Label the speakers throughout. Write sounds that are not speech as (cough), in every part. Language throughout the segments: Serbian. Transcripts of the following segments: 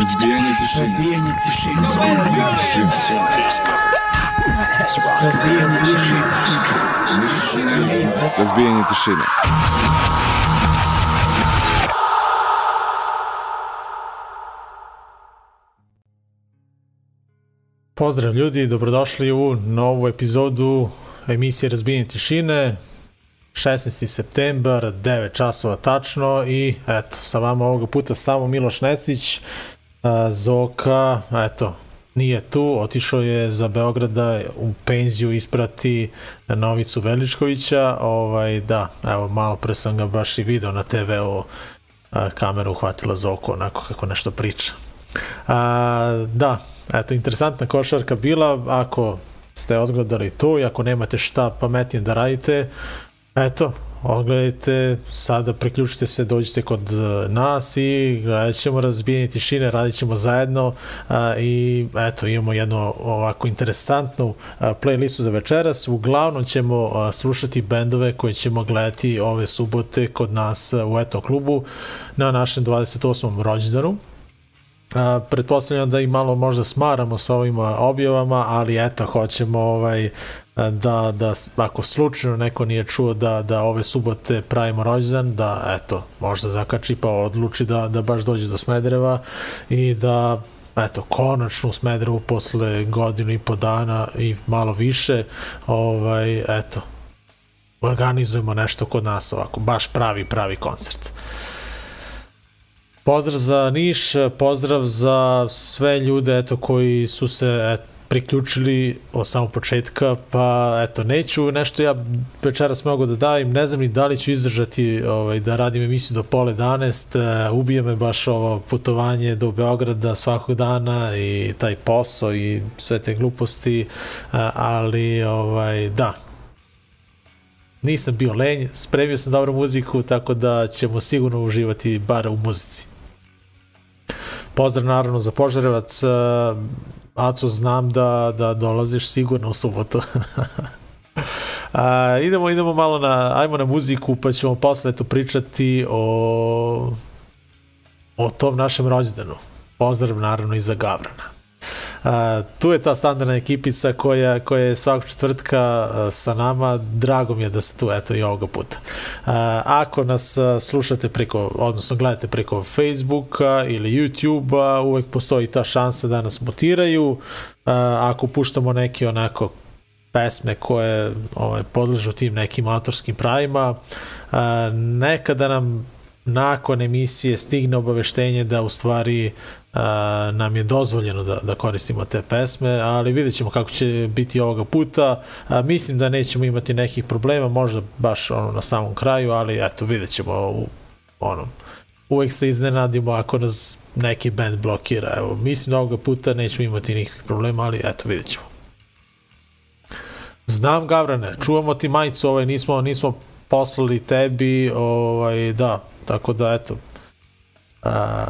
Speaker 1: Разбиение тишины.
Speaker 2: Разбиение тишины. Разбиение тишины.
Speaker 1: Разбиение тишины.
Speaker 3: Pozdrav ljudi, dobrodošli u novu epizodu emisije Razbijenje tišine. 16. septembar, 9 časova tačno i eto, sa vama ovoga puta samo Miloš Necić, Zoka, eto, nije tu, otišao je za Beograda u penziju isprati Novicu Veličkovića, ovaj, da, evo, malo pre sam ga baš i video na TV-u, kamera uhvatila za oko, onako kako nešto priča. A, da, eto, interesantna košarka bila, ako ste odgledali to i ako nemate šta pametnije da radite, eto, odgledajte, sada priključite se, dođite kod e, nas i gledat ćemo razbijanje tišine, radit ćemo zajedno a, i eto, imamo jednu ovako interesantnu a, playlistu za večeras. Uglavnom ćemo a, slušati bendove koje ćemo gledati ove subote kod nas u Etno klubu na našem 28. rođendanu. A, pretpostavljam da i malo možda smaramo sa ovim objavama, ali eto, hoćemo ovaj, da, da ako slučajno neko nije čuo da, da ove subote pravimo rođendan, da eto, možda zakači pa odluči da, da baš dođe do Smedereva i da eto, konačno u Smederevu posle godinu i po dana i malo više, ovaj, eto, organizujemo nešto kod nas ovako, baš pravi, pravi koncert. Pozdrav za Niš, pozdrav za sve ljude eto, koji su se eto, priključili od samog početka, pa eto, neću nešto ja večeras mogu da dajem, ne znam ni da li ću izdržati ovaj, da radim emisiju do pole 11, uh, ubije me baš ovo putovanje do Beograda svakog dana i taj posao i sve te gluposti, uh, ali ovaj, da, nisam bio lenj, spremio sam dobru muziku, tako da ćemo sigurno uživati bar u muzici. Pozdrav naravno za Požarevac, Aco, znam da, da dolaziš sigurno u subotu. (laughs) A, idemo, idemo malo na, ajmo na muziku, pa ćemo posle to pričati o, o tom našem rođendanu. Pozdrav naravno i za Gavrana. A, tu je ta standardna ekipica koja, koja je svakog četvrtka sa nama. Drago mi je da ste tu, eto, i ovoga puta. A, ako nas slušate preko, odnosno gledate preko Facebooka ili YouTubea, uvek postoji ta šansa da nas mutiraju. A, ako puštamo neke onako pesme koje ovaj, podležu tim nekim autorskim pravima, a, nekada nam nakon emisije stigne obaveštenje da u stvari a, nam je dozvoljeno da, da koristimo te pesme, ali vidjet ćemo kako će biti ovoga puta. A, mislim da nećemo imati nekih problema, možda baš ono na samom kraju, ali eto vidjet ćemo u onom uvek se iznenadimo ako nas neki band blokira. Evo, mislim da ovoga puta nećemo imati nikakvih problema, ali eto, vidjet ćemo. Znam, Gavrane, čuvamo ti majicu, ovaj, nismo, nismo poslali tebi, ovaj, da, tako da, eto, a,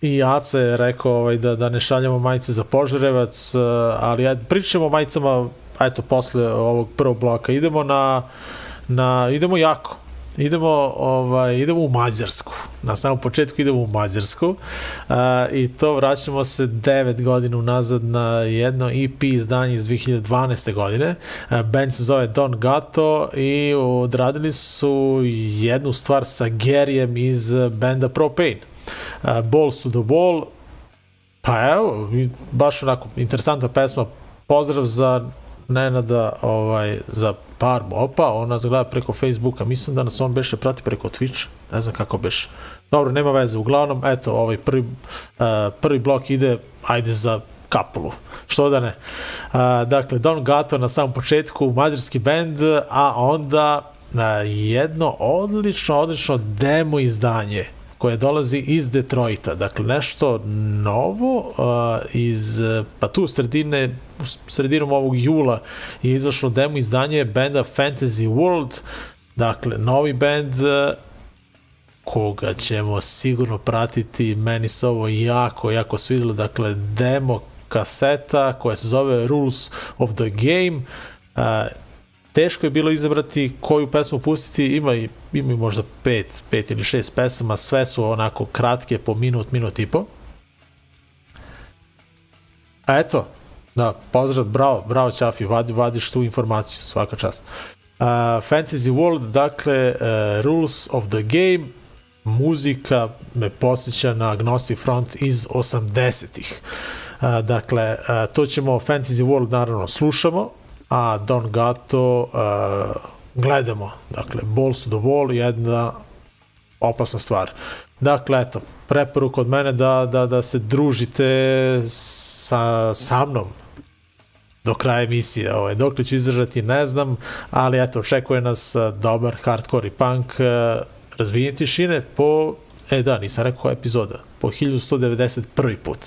Speaker 3: i Aca je rekao ovaj, da, da ne šaljamo majice za Požarevac, ali ja, pričamo o majicama, eto, posle ovog prvog bloka. Idemo na, na idemo jako. Idemo, ovaj, idemo u Mađarsku. Na samom početku idemo u Mađarsku uh, i to vraćamo se 9 godina unazad na jedno EP izdanje iz 2012. godine. Uh, band se zove Don Gato i odradili su jednu stvar sa Gerijem iz benda Propane. Uh, Balls to the Ball, pa evo, baš onako interesantna pesma, pozdrav za Nenada ovaj, za par opa, on nas gleda preko Facebooka, mislim da nas on beše prati preko Twitch, ne znam kako beše. Dobro, nema veze, uglavnom, eto, ovaj prvi, uh, prvi blok ide, ajde za kapulu, što da ne. Uh, dakle, Don Gato na samom početku, mađarski band, a onda uh, jedno odlično, odlično demo izdanje koje dolazi iz Detroita. Dakle, nešto novo uh, iz, pa tu sredine, sredinom ovog jula je izašlo demo izdanje benda Fantasy World, dakle, novi band uh, koga ćemo sigurno pratiti, meni se ovo jako, jako svidilo, dakle, demo kaseta koja se zove Rules of the Game, uh, teško je bilo izabrati koju pesmu pustiti, ima i ima možda pet, pet ili šest pesama, sve su onako kratke po minut, minut i po. Eto, da, pozdrav, bravo, bravo Ćafi, vadi, vadiš tu informaciju, svaka čast. Uh, Fantasy World, dakle, uh, Rules of the Game, muzika me posjeća na Agnostic Front iz 80-ih. Uh, dakle, uh, to ćemo Fantasy World naravno slušamo, a Don Gato uh, gledamo. Dakle, Balls to the Wall, jedna opasna stvar. Dakle, eto, preporuk od mene da, da, da se družite sa, sa mnom do kraja emisije. Ovaj, dok li ću izdržati ne znam, ali eto, očekuje nas dobar hardcore i punk razvijenje tišine po, e da, nisam rekao epizoda, po 1191. put.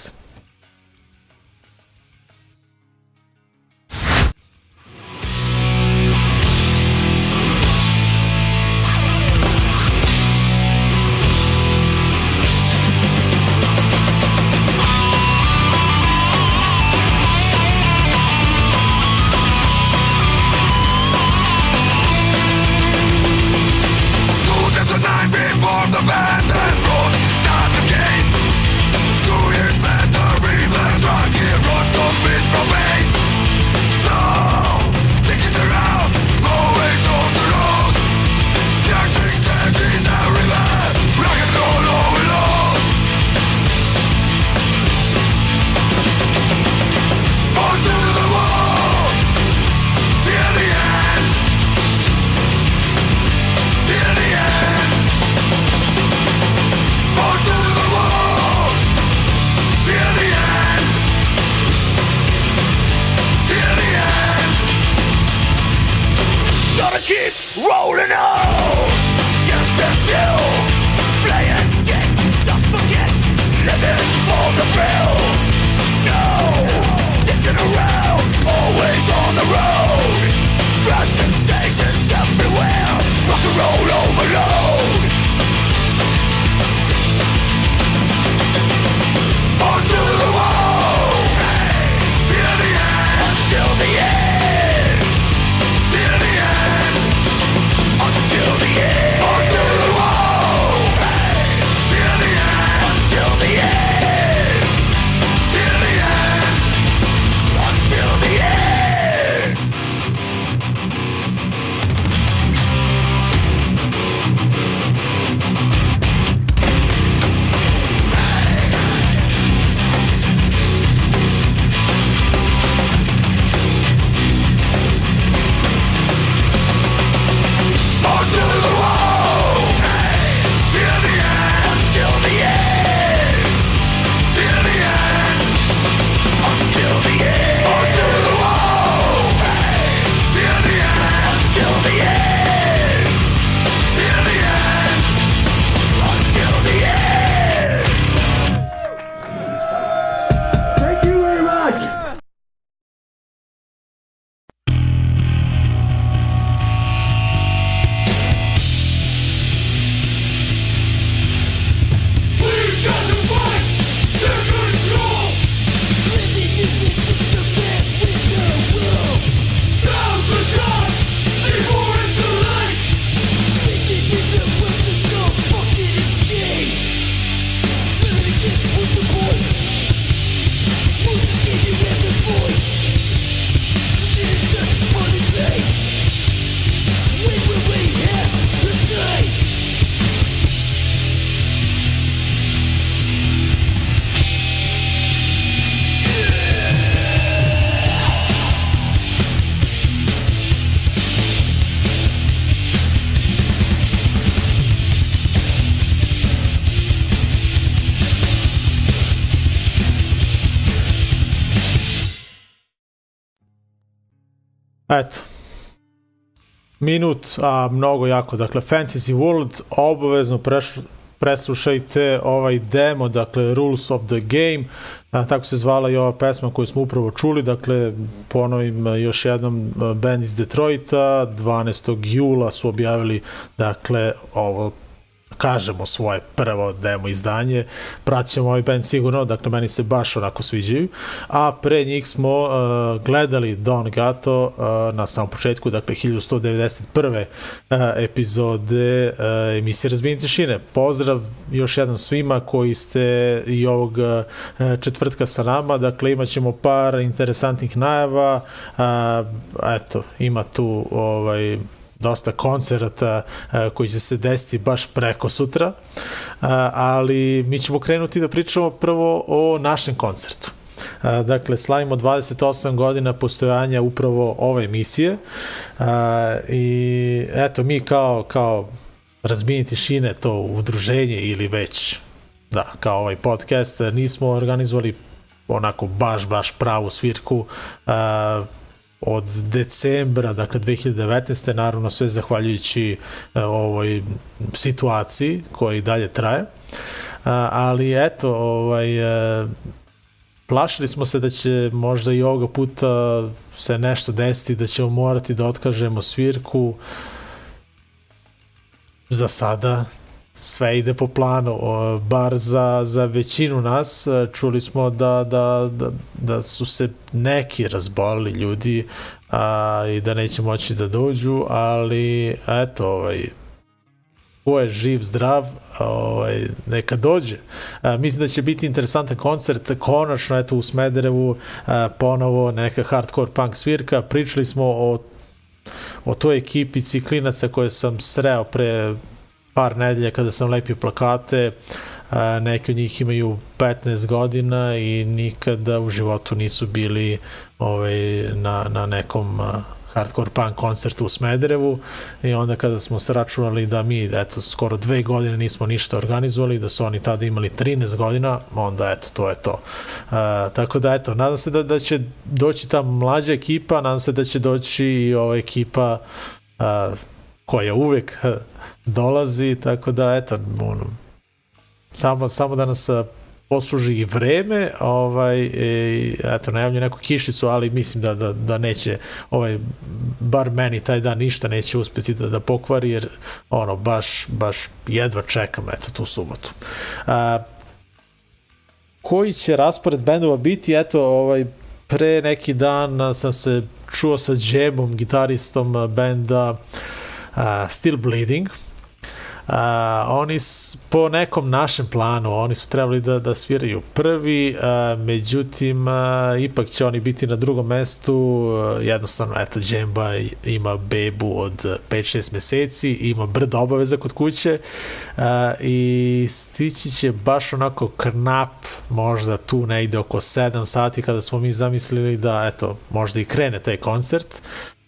Speaker 3: Eto. Minut, a mnogo jako. Dakle, Fantasy World, obavezno preš, preslušajte ovaj demo, dakle, Rules of the Game, a, tako se zvala i ova pesma koju smo upravo čuli, dakle, ponovim još jednom band iz Detroita, 12. jula su objavili, dakle, ovo kažemo svoje prvo demo izdanje, praćemo ovaj band sigurno, dakle meni se baš onako sviđaju, a pre njih smo uh, gledali Don Gato uh, na samom početku, dakle 1191. Uh, epizode uh, emisije Razbijenje tišine. Pozdrav još jednom svima koji ste i ovog uh, četvrtka sa nama, dakle imat ćemo par interesantnih najava, uh, eto, ima tu ovaj, dosta koncerata e, koji će se desiti baš preko sutra, e, ali mi ćemo krenuti da pričamo prvo o našem koncertu. E, dakle, slavimo 28 godina postojanja upravo ove emisije i eto, mi kao, kao razbini tišine, to udruženje ili već da, kao ovaj podcast, nismo organizovali onako baš, baš pravu svirku, od decembra, dakle 2019. naravno sve zahvaljujući e, ovoj situaciji koja i dalje traje. ali eto, ovaj, e, plašili smo se da će možda i ovoga puta se nešto desiti, da ćemo morati da otkažemo svirku. Za sada sve ide po planu, bar za, za većinu nas e, čuli smo da, da, da, da su se neki razbolili ljudi a, i da neće moći da dođu, ali eto, ovaj, ko je živ, zdrav, ovaj, neka dođe. A, mislim da će biti interesantan koncert, konačno eto u Smederevu a, ponovo neka hardcore punk svirka, pričali smo o o toj ekipi ciklinaca koje sam sreo pre par nedelja kada sam lepio plakate, neki od njih imaju 15 godina i nikada u životu nisu bili ovaj, na, na nekom hardcore punk koncertu u Smederevu i onda kada smo se računali da mi eto skoro dve godine nismo ništa organizovali, da su oni tada imali 13 godina, onda eto to je to. Uh, tako da eto, nadam se da, da će doći ta mlađa ekipa, nadam se da će doći i ova ekipa uh, koja uvek dolazi, tako da, eto, ono, samo, samo da nas posluži i vreme, ovaj, e, eto, najavlju neku kišicu, ali mislim da, da, da neće, ovaj, bar meni taj dan ništa neće uspeti da, da pokvari, jer, ono, baš, baš jedva čekam, eto, tu subotu. A, koji će raspored bendova biti, eto, ovaj, pre neki dan sam se čuo sa Džemom, gitaristom benda uh, Still Bleeding. Uh, oni s, po nekom našem planu, oni su trebali da, da sviraju prvi, uh, međutim, uh, ipak će oni biti na drugom mestu, uh, jednostavno, eto, Džemba ima bebu od 5-6 meseci, ima brdo obaveza kod kuće uh, i stići će baš onako knap, možda tu negde oko 7 sati kada smo mi zamislili da, eto, možda i krene taj koncert,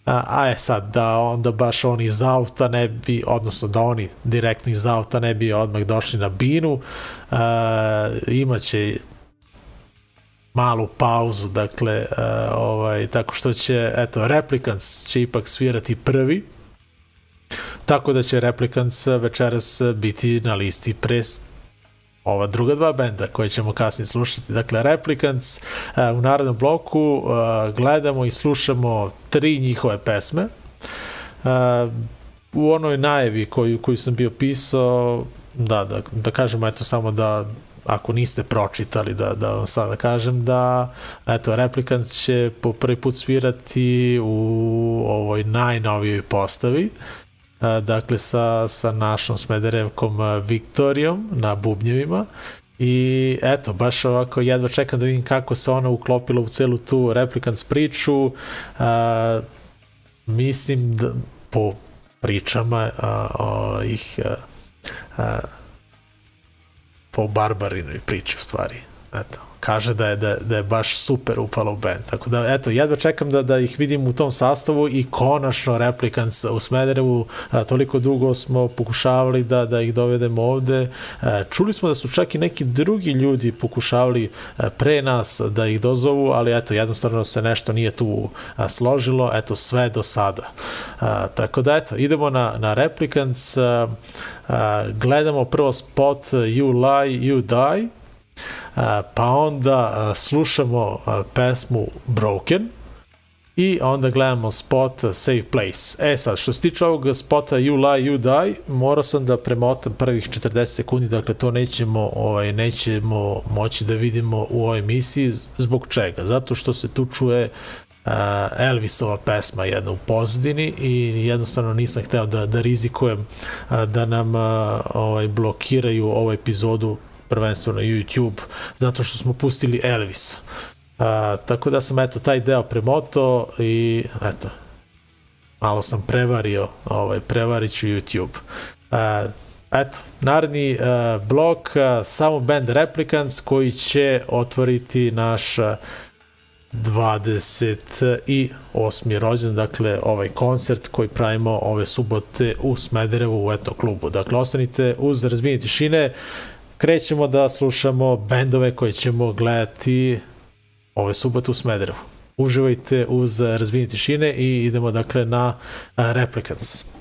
Speaker 3: A, je sad da onda baš oni iz auta ne bi, odnosno da oni direktno iz auta ne bi odmah došli na binu, a, imaće malu pauzu, dakle, a, ovaj, tako što će, eto, Replicants će ipak svirati prvi, tako da će Replicants večeras biti na listi pre ova druga dva benda koje ćemo kasnije slušati. Dakle, Replicants uh, u narodnom bloku uh, gledamo i slušamo tri njihove pesme. Uh, u onoj najevi koju, koju sam bio pisao, da, da, da kažemo eto samo da ako niste pročitali da, da vam sada kažem da eto Replicants će po prvi put svirati u ovoj najnovijoj postavi dakle sa, sa našom Smederevkom Viktorijom na bubnjevima. I eto, baš ovako jedva čekam da vidim kako se ona uklopila u celu tu Replicants priču. A, mislim da po pričama a, o, ih a, a, po barbarinoj priči u stvari eto kaže da je, da, da je baš super upala u band. Tako da, eto, jedva čekam da, da ih vidim u tom sastavu i konačno Replicants u Smederevu. A, toliko dugo smo pokušavali da, da ih dovedemo ovde. A, čuli smo da su čak i neki drugi ljudi pokušavali a, pre nas da ih dozovu, ali eto, jednostavno se nešto nije tu a, složilo. Eto, sve do sada. A, tako da, eto, idemo na, na Replicants. A, a, gledamo prvo spot You Lie, You Die pa onda slušamo pesmu Broken, i onda gledamo spot Save Place. E sad, što se tiče ovog spota You Lie, You Die, morao sam da premotam prvih 40 sekundi, dakle to nećemo, ovaj, nećemo moći da vidimo u ovoj emisiji. Zbog čega? Zato što se tu čuje uh, Elvisova pesma jedna u pozadini i jednostavno nisam hteo da, da rizikujem uh, da nam uh, ovaj, blokiraju ovu epizodu prvenstveno YouTube, zato što smo pustili Elvisa. A, tako da sam eto taj deo premoto i eto malo sam prevario, ovaj, prevarit ću YouTube. A, eto, naredni a, blok a, samo band Replicants koji će otvoriti naš 28. rođen, dakle ovaj koncert koji pravimo ove subote u Smederevu u Etno klubu. Dakle, ostanite uz razbijenje tišine, krećemo da slušamo bendove koje ćemo gledati ove subote u Smederevu. Uživajte uz razbijenje tišine i idemo dakle na Replicants.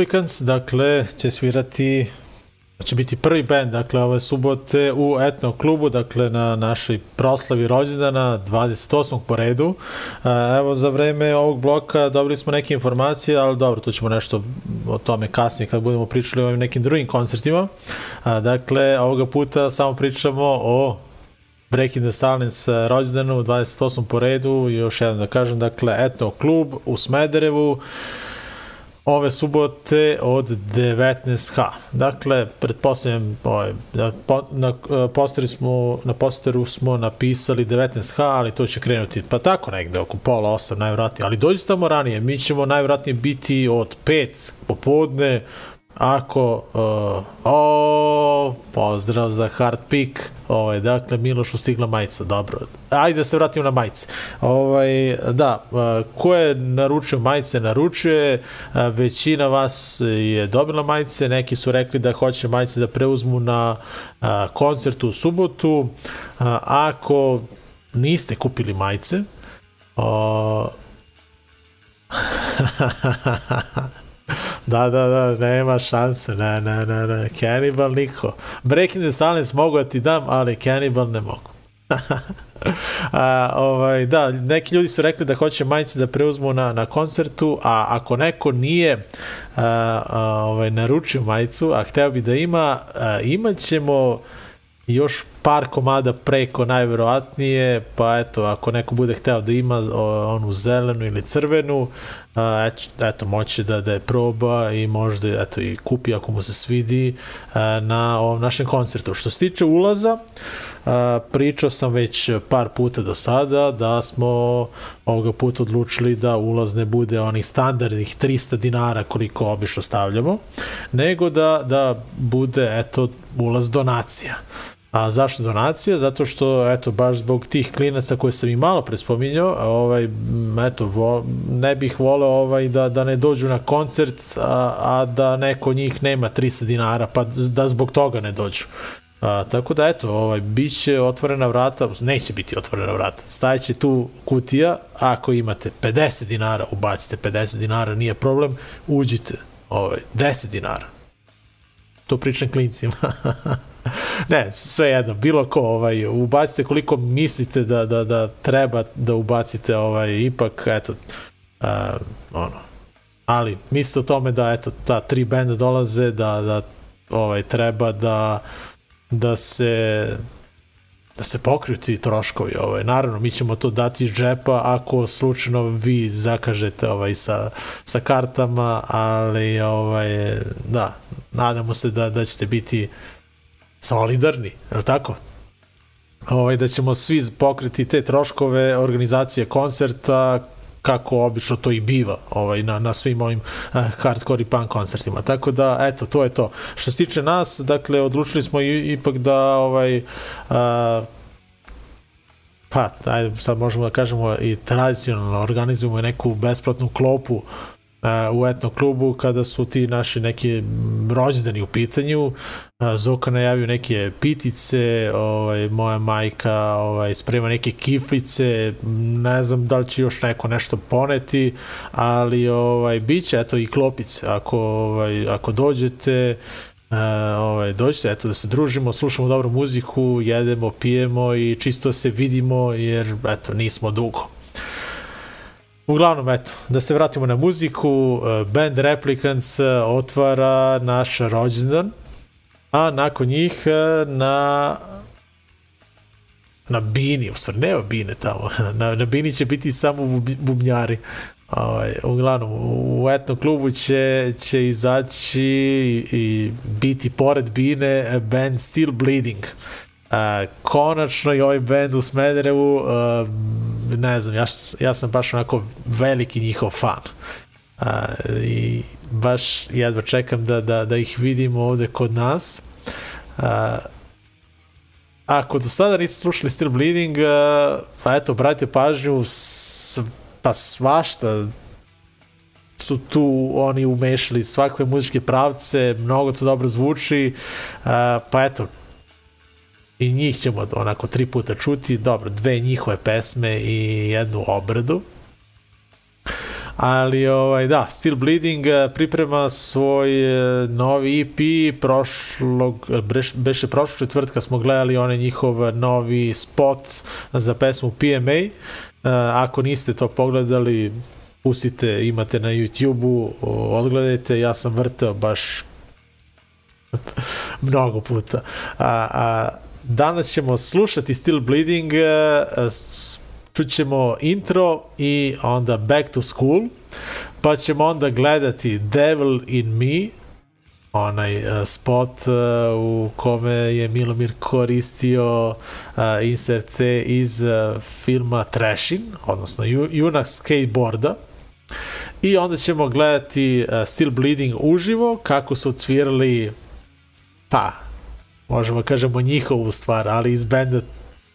Speaker 3: Replicants, dakle, će svirati će biti prvi band, dakle, ove subote u etno klubu, dakle, na našoj proslavi rođendana, 28. po redu. E, Evo, za vreme ovog bloka dobili smo neke informacije, ali dobro, tu ćemo nešto o tome kasnije kad budemo pričali o ovim nekim drugim koncertima. Dakle, ovoga puta samo pričamo o Breaking the Silence rođendanu, 28. po redu, još jednom da kažem, dakle, etno klub u Smederevu, ove subote od 19h. Dakle, pretpostavljam, ovaj, da na, posteru smo, na posteru smo napisali 19h, ali to će krenuti pa tako negde oko pola 8 najvratnije, ali dođite tamo ranije, mi ćemo najvratnije biti od 5 popodne, ako uh, o pozdrav za Hard Peak ovaj, dakle Milošu stigla majica dobro, ajde da se vratimo na majice. Ovaj, da, uh, ko je naručio majice naručuje, uh, većina vas je dobila majice. Neki su rekli da hoće majice da preuzmu na uh, koncertu u subotu. Uh, ako niste kupili majice uh, (laughs) Da, da, da, nema šanse, ne, ne, ne, ne, Cannibal niko. Breaking the Silence mogu da ti dam, ali Cannibal ne mogu. (laughs) a, ovaj, da, neki ljudi su rekli da hoće majice da preuzmu na, na koncertu, a ako neko nije a, a, ovaj, naručio majicu, a hteo bi da ima, a, imat još par komada preko najverovatnije, pa eto, ako neko bude hteo da ima onu zelenu ili crvenu, a, eto, eto moće da, da je proba i možda eto, i kupi ako mu se svidi a, na ovom našem koncertu. Što se tiče ulaza, a, pričao sam već par puta do sada da smo ovoga puta odlučili da ulaz ne bude onih standardnih 300 dinara koliko obično stavljamo, nego da, da bude eto ulaz donacija. A zašto donacija? Zato što, eto, baš zbog tih klinaca koje sam i malo prespominjao, ovaj, m, eto, vo, ne bih voleo ovaj, da, da ne dođu na koncert, a, a da neko njih nema 300 dinara, pa da zbog toga ne dođu. A, tako da, eto, ovaj, bit će otvorena vrata, neće biti otvorena vrata, stajeće tu kutija, ako imate 50 dinara, ubacite 50 dinara, nije problem, uđite, ovaj, 10 dinara, to pričam klincima. (laughs) ne, sve jedno, bilo ko, ovaj, ubacite koliko mislite da, da, da treba da ubacite, ovaj, ipak, eto, uh, ono, ali mislite o tome da, eto, ta tri benda dolaze, da, da ovaj, treba da, da se da se pokriju ti troškovi, ovaj. naravno mi ćemo to dati iz džepa ako slučajno vi zakažete ovaj sa, sa kartama, ali ovaj da, nadamo se da da ćete biti solidarni, je li tako? Ovaj da ćemo svi pokriti te troškove organizacije koncerta kako obično to i biva ovaj, na, na svim ovim uh, hardcore i punk koncertima. Tako da, eto, to je to. Što se tiče nas, dakle, odlučili smo i, ipak da ovaj, uh, pa, ajde, sad možemo da kažemo i tradicionalno organizujemo neku besplatnu klopu u etno klubu kada su ti naši neki rođendani u pitanju. Zoka najavio neke pitice, ovaj, moja majka ovaj, sprema neke kiflice, ne znam da li će još neko nešto poneti, ali ovaj, bit će eto i klopice. Ako, ovaj, ako dođete, Uh, ovaj, dođite, eto, da se družimo, slušamo dobru muziku, jedemo, pijemo i čisto se vidimo, jer, eto, nismo dugo. Uglavnom, eto, da se vratimo na muziku, uh, band Replicants uh, otvara naš rođendan, a nakon njih uh, na na Bini, u stvari nema Bine tamo, (laughs) na, na Bini će biti samo bub- bubnjari. Ovaj, uglavnom, u etnom klubu će, će izaći i, i biti pored Bine band Still Bleeding. Uh, konačno i ovaj band u Smederevu, uh, ne znam, ja, ja sam baš onako veliki njihov fan. Uh, I baš jedva čekam da, da, da ih vidimo ovde kod nas. Uh, ako do sada niste slušali Still Bleeding, uh, pa eto, brajte pažnju, s, pa svašta su tu oni umešali svakve muzičke pravce, mnogo to dobro zvuči, uh, pa eto, i njih ćemo onako tri puta čuti, dobro, dve njihove pesme i jednu obradu. Ali ovaj da, Still Bleeding eh, priprema svoj eh, novi EP prošlog breš, beše prošlog četvrtka smo gledali onaj njihov novi spot za pesmu PMA. Eh, Ako niste to pogledali, pustite, imate na YouTube-u, odgledajte, ja sam vrtao baš (laughs) mnogo puta. A, a danas ćemo slušati Still Bleeding, a, s- čućemo intro i onda Back to School, pa ćemo onda gledati Devil in Me, onaj uh, spot u kome je Milomir koristio uh, inserte iz filma Trashin, odnosno ju, Junak skateboarda. I onda ćemo gledati Still Bleeding uživo, kako su odsvirali pa, možemo kažemo njihovu stvar, ali iz benda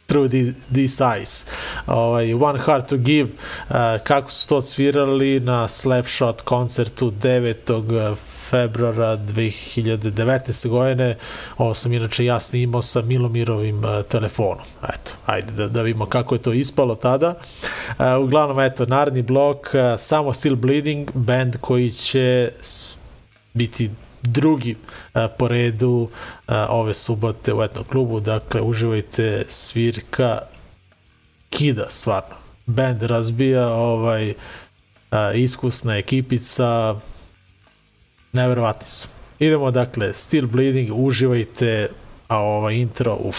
Speaker 3: the, These Eyes. Ovaj, One Heart to Give, uh, kako su to svirali na Slapshot koncertu 9. februara 2019. godine. Ovo sam inače ja snimao sa Milomirovim uh, telefonom. Eto, ajde da, da vidimo kako je to ispalo tada. Uh, uglavnom, eto, naredni blok, uh, samo Still Bleeding, band koji će biti drugi uh, po redu uh, ove subote u etnom klubu, dakle uživajte svirka kida stvarno. Band razbija ovaj uh, iskusna ekipica neverovatni su. Idemo dakle Still Bleeding, uživajte a ovaj intro, uf.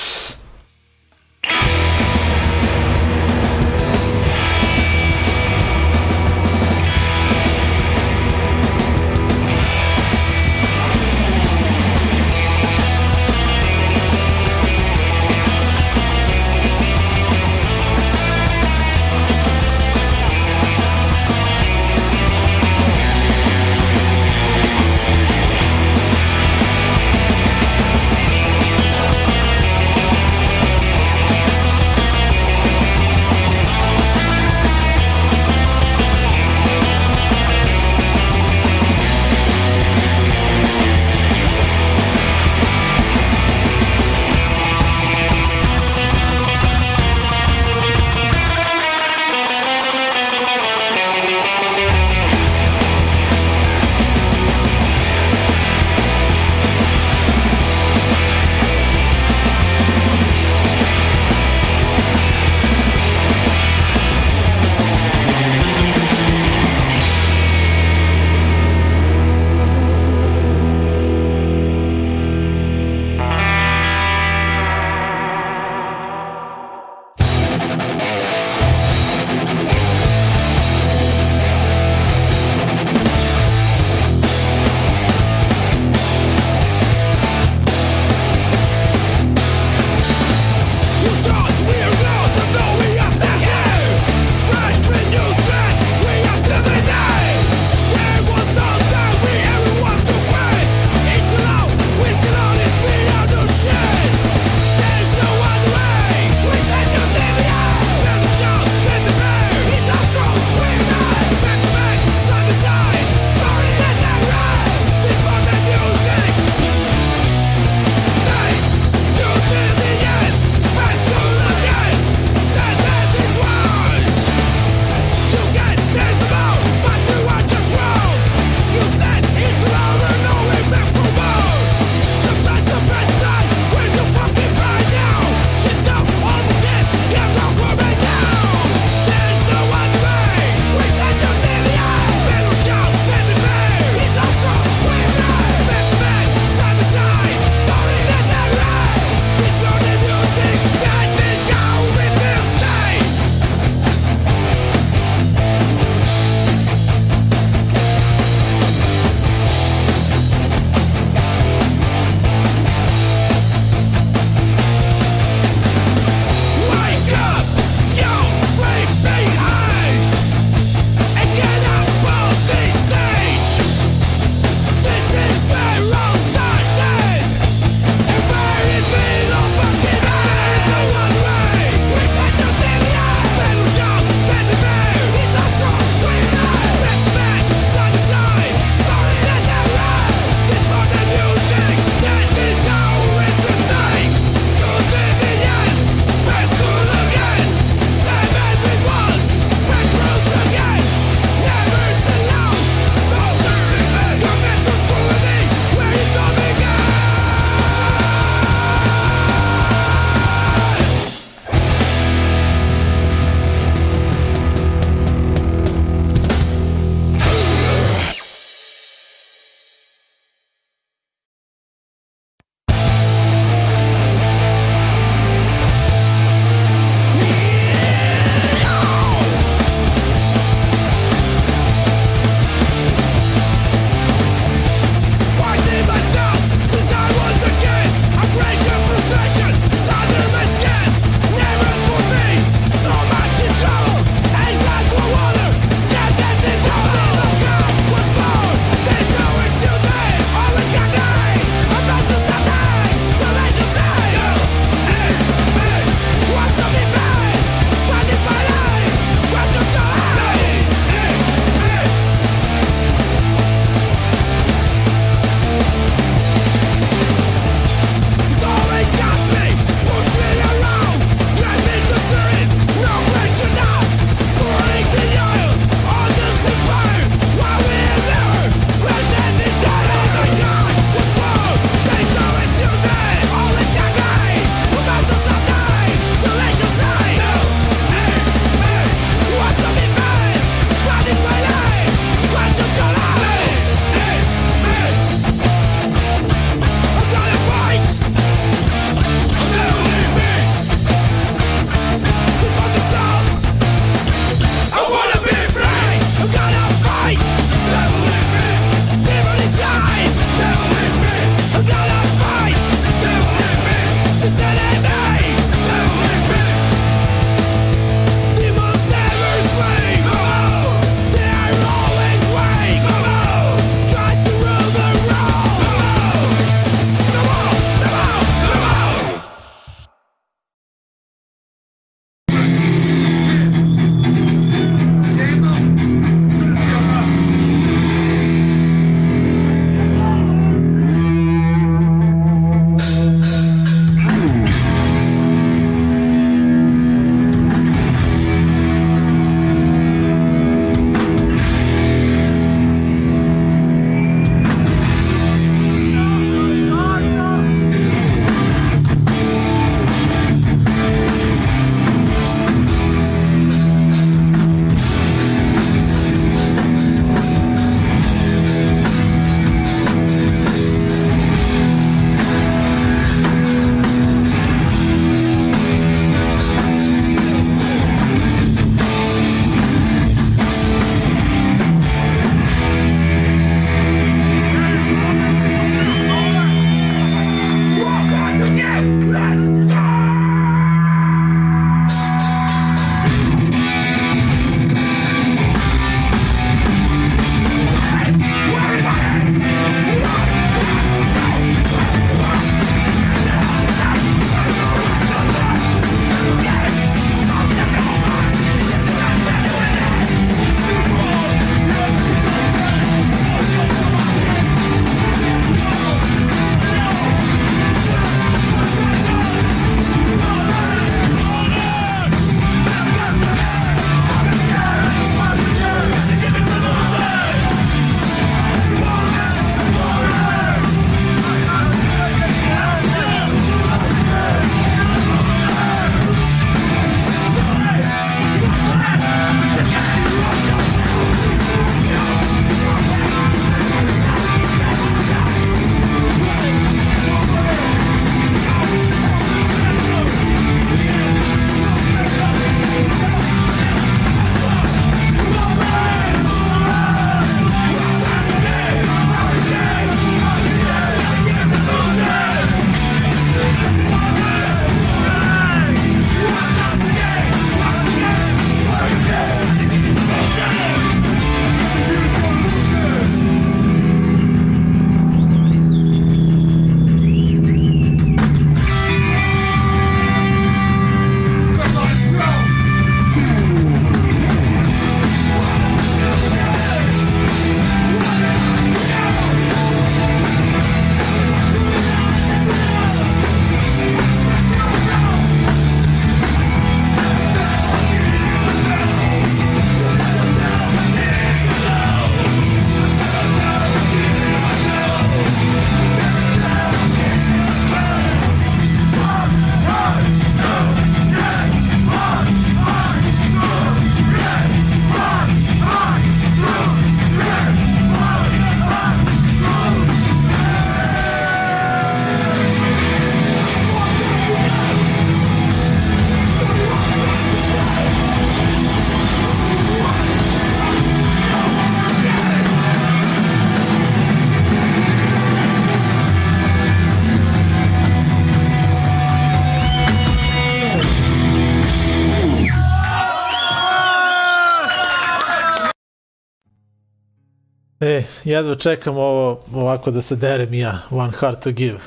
Speaker 3: E, jedva čekam ovo ovako da se derem ja, One Heart to Give.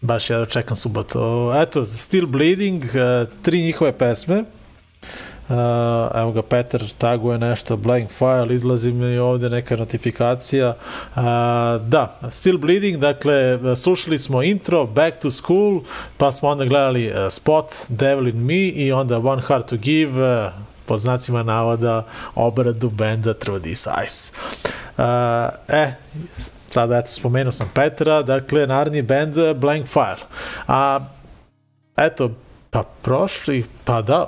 Speaker 3: Baš jedva čekam subotu. Eto, Still Bleeding, uh, tri njihove pesme. Uh, evo ga, Petar taguje nešto, Blank File, izlazi mi ovde neka notifikacija. Uh, da, Still Bleeding, dakle, slušali smo intro, Back to School, pa smo onda gledali Spot, Devil in Me i onda One Heart to Give, po znacima navoda obradu benda This Ice. Uh, e, sada eto spomenuo sam Petra, dakle naredni band uh, Blank Fire. A eto, pa prošli, pa da,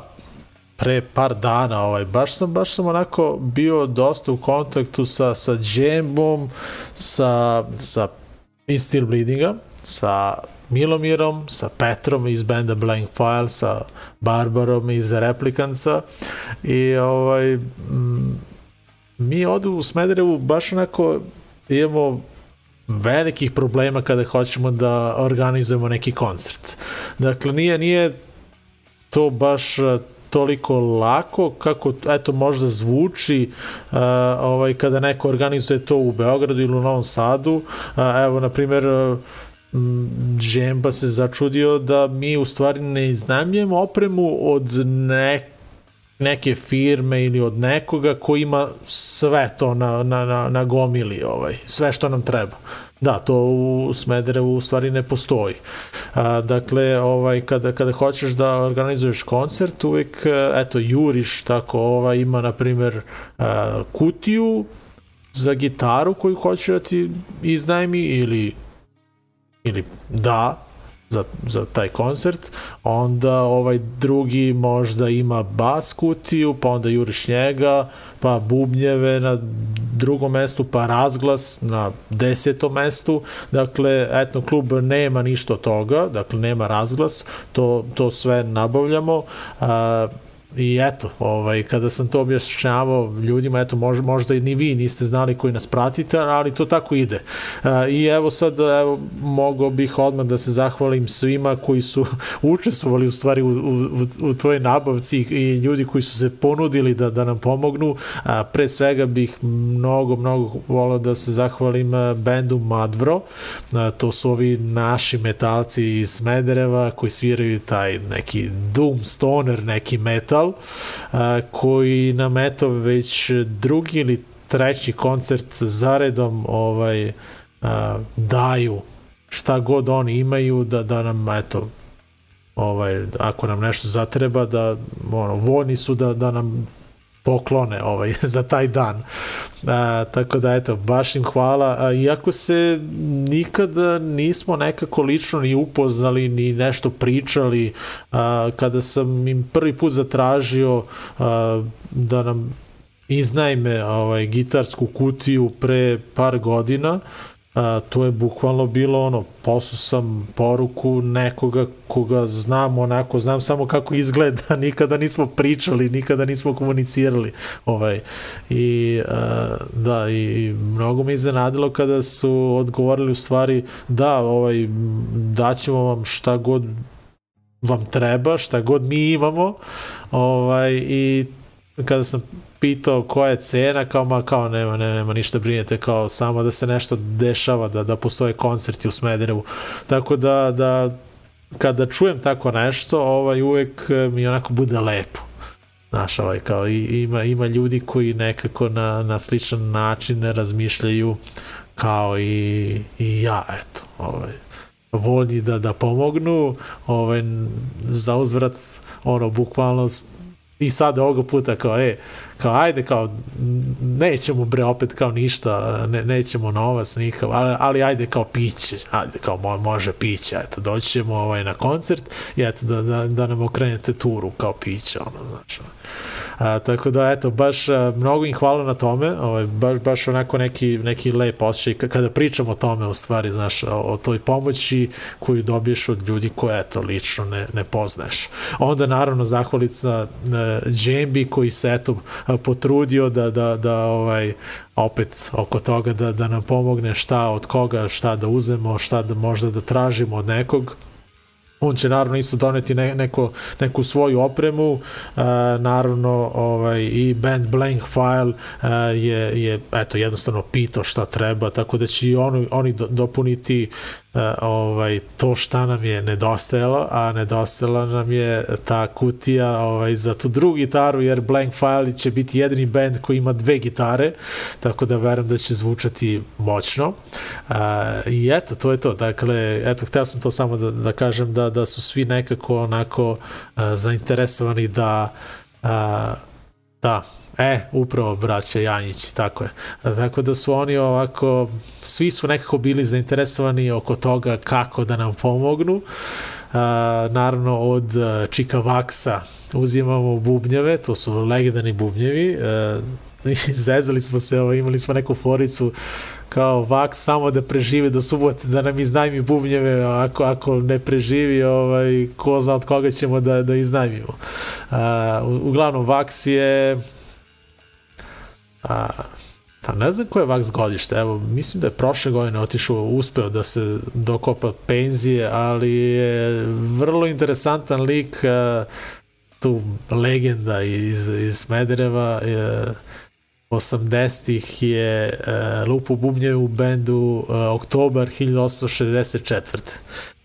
Speaker 3: pre par dana, ovaj, baš sam, baš sam onako bio dosta u kontaktu sa, sa Jambom, sa, sa Instill Bleedinga, sa Milomirom, sa Petrom iz benda Blank File, sa Barbarom iz Replikanca i ovaj, mm, mi odu u Smederevu baš onako imamo velikih problema kada hoćemo da organizujemo neki koncert. Dakle, nije, nije to baš eh, toliko lako kako eto možda zvuči uh, ovaj kada neko organizuje to u Beogradu ili u Novom Sadu uh, evo na primjer uh, Džemba se začudio da mi u stvari ne iznajmljujemo opremu od nek neke firme ili od nekoga ko ima sve to na, na, na, na gomili, ovaj, sve što nam treba. Da, to u Smederevu u stvari ne postoji. A, dakle, ovaj, kada, kada hoćeš da organizuješ koncert, uvek, eto, juriš tako, ovaj, ima, na primer, a, kutiju za gitaru koju hoće da ti iznajmi ili ili da za, za taj koncert, onda ovaj drugi možda ima bas kutiju, pa onda juriš njega, pa bubnjeve na drugom mestu, pa razglas na desetom mestu, dakle, etno klub nema ništa toga, dakle, nema razglas, to, to sve nabavljamo, a, I eto, ovaj, kada sam to objašnjavao ljudima, eto, možda, možda i ni vi niste znali koji nas pratite, ali to tako ide. Uh, I evo sad, evo, mogao bih odmah da se zahvalim svima koji su (laughs) učestvovali u stvari u, u, u tvojoj nabavci i ljudi koji su se ponudili da, da nam pomognu. Uh, pre svega bih mnogo, mnogo volao da se zahvalim uh, bendu Madvro. Uh, to su ovi naši metalci iz Smedereva koji sviraju taj neki doom stoner, neki metal metal, a, koji nam eto već drugi ili treći koncert zaredom ovaj a, daju šta god oni imaju da, da nam eto ovaj, ako nam nešto zatreba da ono, voljni su da, da nam poklone ovaj, (laughs) za taj dan. A, tako da, eto, baš im hvala. A, iako se nikada nismo nekako lično ni upoznali, ni nešto pričali, a, kada sam im prvi put zatražio a, da nam iznajme ovaj, gitarsku kutiju pre par godina, a, to je bukvalno bilo ono, poslao sam poruku nekoga koga znam onako, znam samo kako izgleda, (laughs) nikada nismo pričali, nikada nismo komunicirali. Ovaj. I a, da, i mnogo me iznenadilo kada su odgovorili u stvari da, ovaj, daćemo vam šta god vam treba, šta god mi imamo, ovaj, i kada sam pitao koja je cena, kao ma kao nema, nema, nema ništa brinete, kao samo da se nešto dešava, da, da postoje koncerti u Smederevu. Tako da, da kada čujem tako nešto, ovaj, uvek mi onako bude lepo. Znaš, ovaj, kao, i, ima, ima ljudi koji nekako na, na sličan način razmišljaju kao i, i ja, eto, ovaj, voljni da, da pomognu, ovaj, za uzvrat, ono, bukvalno i sad ovoga puta kao, e, kao ajde kao nećemo bre opet kao ništa ne, nećemo novac nikav ali, ali ajde kao piće ajde kao mo, može piće eto doći ćemo ovaj, na koncert i eto da, da, da nam okrenete turu kao piće ono znači A, tako da, eto, baš a, mnogo im hvala na tome, ovaj, baš, baš onako neki, neki lep osjećaj kada pričamo o tome, u stvari, znaš, o, o toj pomoći koju dobiješ od ljudi koje, eto, lično ne, ne poznaješ. Onda, naravno, zahvalica Džembi koji se, eto, potrudio da, da, da ovaj, opet oko toga da, da nam pomogne šta od koga, šta da uzemo, šta da možda da tražimo od nekog. On će naravno isto doneti ne, neko, neku svoju opremu, e, naravno ovaj, i band Blank File e, je, je eto, jednostavno pitao šta treba, tako da će i oni, oni do, dopuniti ovaj, to šta nam je nedostajalo, a nedostajala nam je ta kutija ovaj, za tu drugu gitaru, jer Blank File će biti jedini band koji ima dve gitare, tako da verujem da će zvučati moćno. E, I eto, to je to. Dakle, eto, hteo sam to samo da, da kažem da, da su svi nekako onako uh, zainteresovani da uh, da, E, upravo braća Janjić, tako je. Tako da su oni ovako, svi su nekako bili zainteresovani oko toga kako da nam pomognu. Uh, naravno od Čika Vaksa uzimamo bubnjeve, to su legendarni bubnjevi. Uh, (laughs) zezali smo se, ovo, imali smo neku foricu kao vaks samo da preživi do subote, da nam iznajmi bubnjeve, ako, ako ne preživi, ovaj, ko zna od koga ćemo da, da iznajmimo. Uh, uglavnom, vaks je a, pa ne znam koje je vaks godište, evo, mislim da je prošle godine otišao, uspeo da se dokopa penzije, ali je vrlo interesantan lik, a, tu legenda iz, iz Smedereva, je, 80-ih je uh, Lupu Bubnjeve u bendu uh, Oktobar 1864.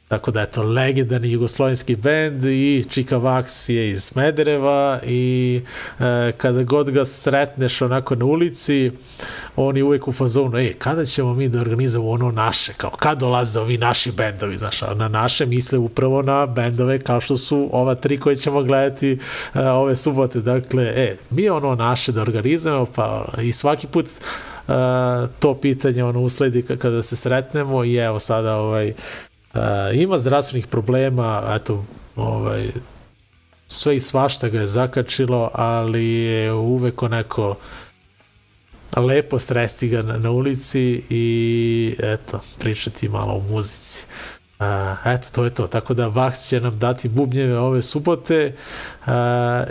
Speaker 3: Tako da, eto, legendarni jugoslovenski bend i Čika Vaks je iz Smedereva i e, kada god ga sretneš onako na ulici, on je uvek u fazonu, ej, kada ćemo mi da organizujemo ono naše, kao kad dolaze ovi naši bendovi, znaš, na naše misle upravo na bendove kao što su ova tri koje ćemo gledati e, ove subote, dakle, e, mi ono naše da organizujemo, pa i svaki put Uh, to pitanje ono usledi kada se sretnemo i evo sada ovaj ima zdravstvenih problema, eto, ovaj, sve i svašta ga je zakačilo, ali je uvek onako lepo sresti ga na, na ulici i eto, pričati malo o muzici. Uh, eto, to je to. Tako da Vax će nam dati bubnjeve ove subote uh,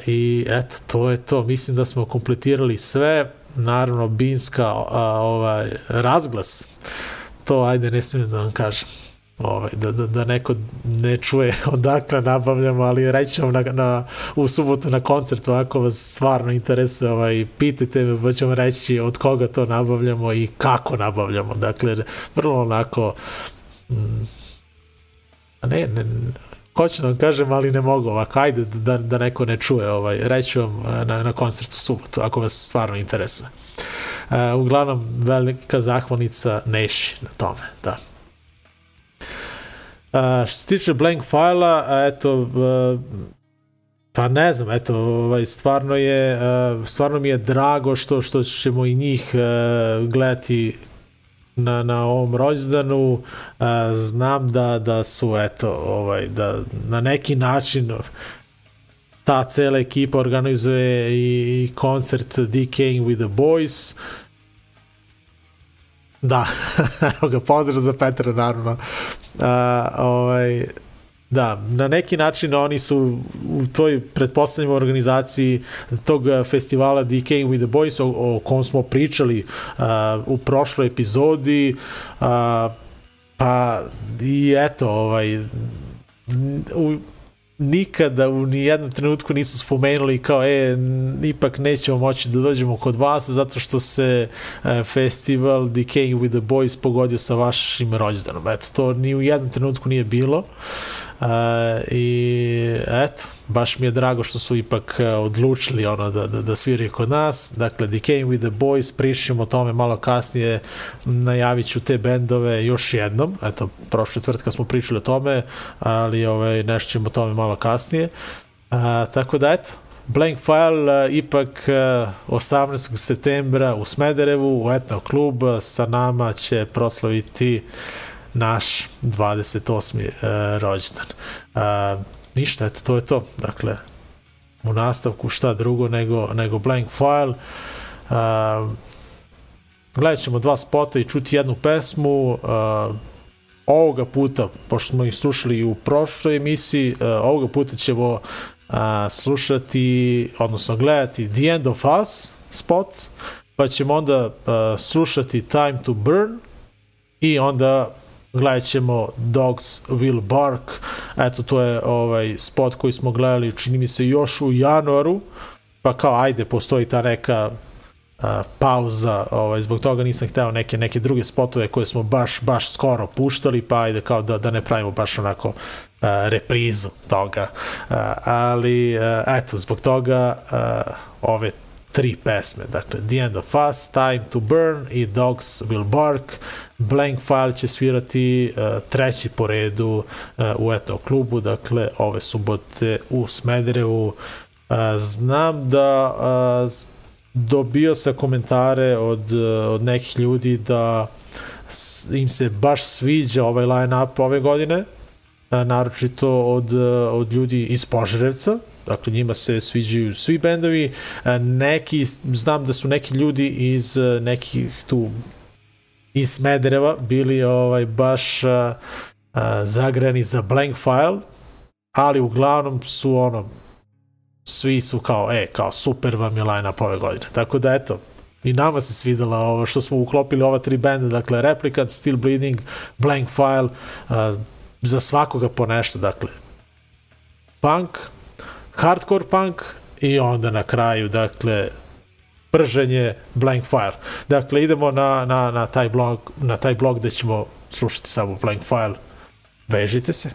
Speaker 3: i eto, to je to. Mislim da smo kompletirali sve. Naravno, Binska uh, ovaj, razglas. To, ajde, ne smijem da vam kažem ovaj, da, da, da neko ne čuje (laughs) odakle nabavljamo, ali reći vam na, na, u subotu na koncertu ako vas stvarno interesuje, ovaj, pitajte me, pa ćemo reći od koga to nabavljamo i kako nabavljamo. Dakle, vrlo onako mm, ne, ne, hoću da vam kažem, ali ne mogu ovako, ajde da, da neko ne čuje, ovaj, reći vam na, na koncertu subotu, ako vas stvarno interesuje. Uh, uglavnom, velika zahvalnica Neši na tome, da. A, što se tiče blank fajla, eto, pa ne znam, eto, ovaj, stvarno je, stvarno mi je drago što, što ćemo i njih gledati na, na ovom rođendanu. Znam da, da su eto ovaj da na neki način ta cela ekipa organizuje i, i koncert Decaying with the Boys. uh, Da, (laughs) evo ga, pozdrav za Petra, naravno. A, ovaj, Da, na neki način oni su u toj pretpostavljamo organizaciji tog festivala Decaying with the Boys o, o kom smo pričali uh, u prošloj epizodi uh, pa i eto ovaj u, nikada u nijednom trenutku nisu spomenuli kao e, ipak nećemo moći da dođemo kod vas zato što se e, festival Decaying with the Boys pogodio sa vašim rođendanom. Eto, to ni u jednom trenutku nije bilo. Uh, i eto, baš mi je drago što su ipak uh, odlučili ono da, da, da sviraju kod nas. Dakle, Decaying with the Boys, pričamo o tome malo kasnije, najavit ću te bendove još jednom. Eto, prošle tvrtka smo pričali o tome, ali ovaj, nešto ćemo o tome malo kasnije. Uh, tako da, eto, Blank File uh, ipak uh, 18. septembra u Smederevu, u Etno klub, sa nama će proslaviti naš 28. Uh, rođendan. Uh, ništa, eto, to je to. Dakle, u nastavku šta drugo nego, nego Blank File. Uh, gledat ćemo dva spota i čuti jednu pesmu. Ovoga puta, pošto smo ih slušali u prošloj emisiji, ovoga puta ćemo slušati, odnosno gledati The End of Us spot, pa ćemo onda slušati Time to Burn i onda gledat ćemo Dogs Will Bark, eto to je ovaj spot koji smo gledali, čini mi se još u januaru, pa kao ajde, postoji ta neka a, pauza, ovaj, zbog toga nisam hteo neke neke druge spotove koje smo baš baš skoro puštali, pa ajde kao da, da ne pravimo baš onako a, reprizu toga. A, ali a, eto, zbog toga a, ove tri pesme, dakle The End of Us, Time to Burn i Dogs Will Bark. Blank File će svirati uh, treći po redu uh, u etno klubu, dakle ove subote u Smederevu. Uh, znam da uh, dobio sa komentare od, od nekih ljudi da im se baš sviđa ovaj line-up ove godine, naročito od, od ljudi iz Požarevca, dakle njima se sviđaju svi bendovi, a, neki, znam da su neki ljudi iz uh, nekih tu iz Smedereva bili ovaj baš a, a, zagrani za Blank File, ali uglavnom su ono svi su kao, e, kao super vam je line-up ove godine. Tako da, eto, i nama se svidela ovo što smo uklopili ova tri benda, dakle Replicant, Still Bleeding, Blank File, uh, za svakoga po nešto, dakle punk, hardcore punk i onda na kraju, dakle prženje Blank File. Dakle, idemo na, na, na, taj blog, na taj blog gde ćemo slušati samo Blank File. Vežite se.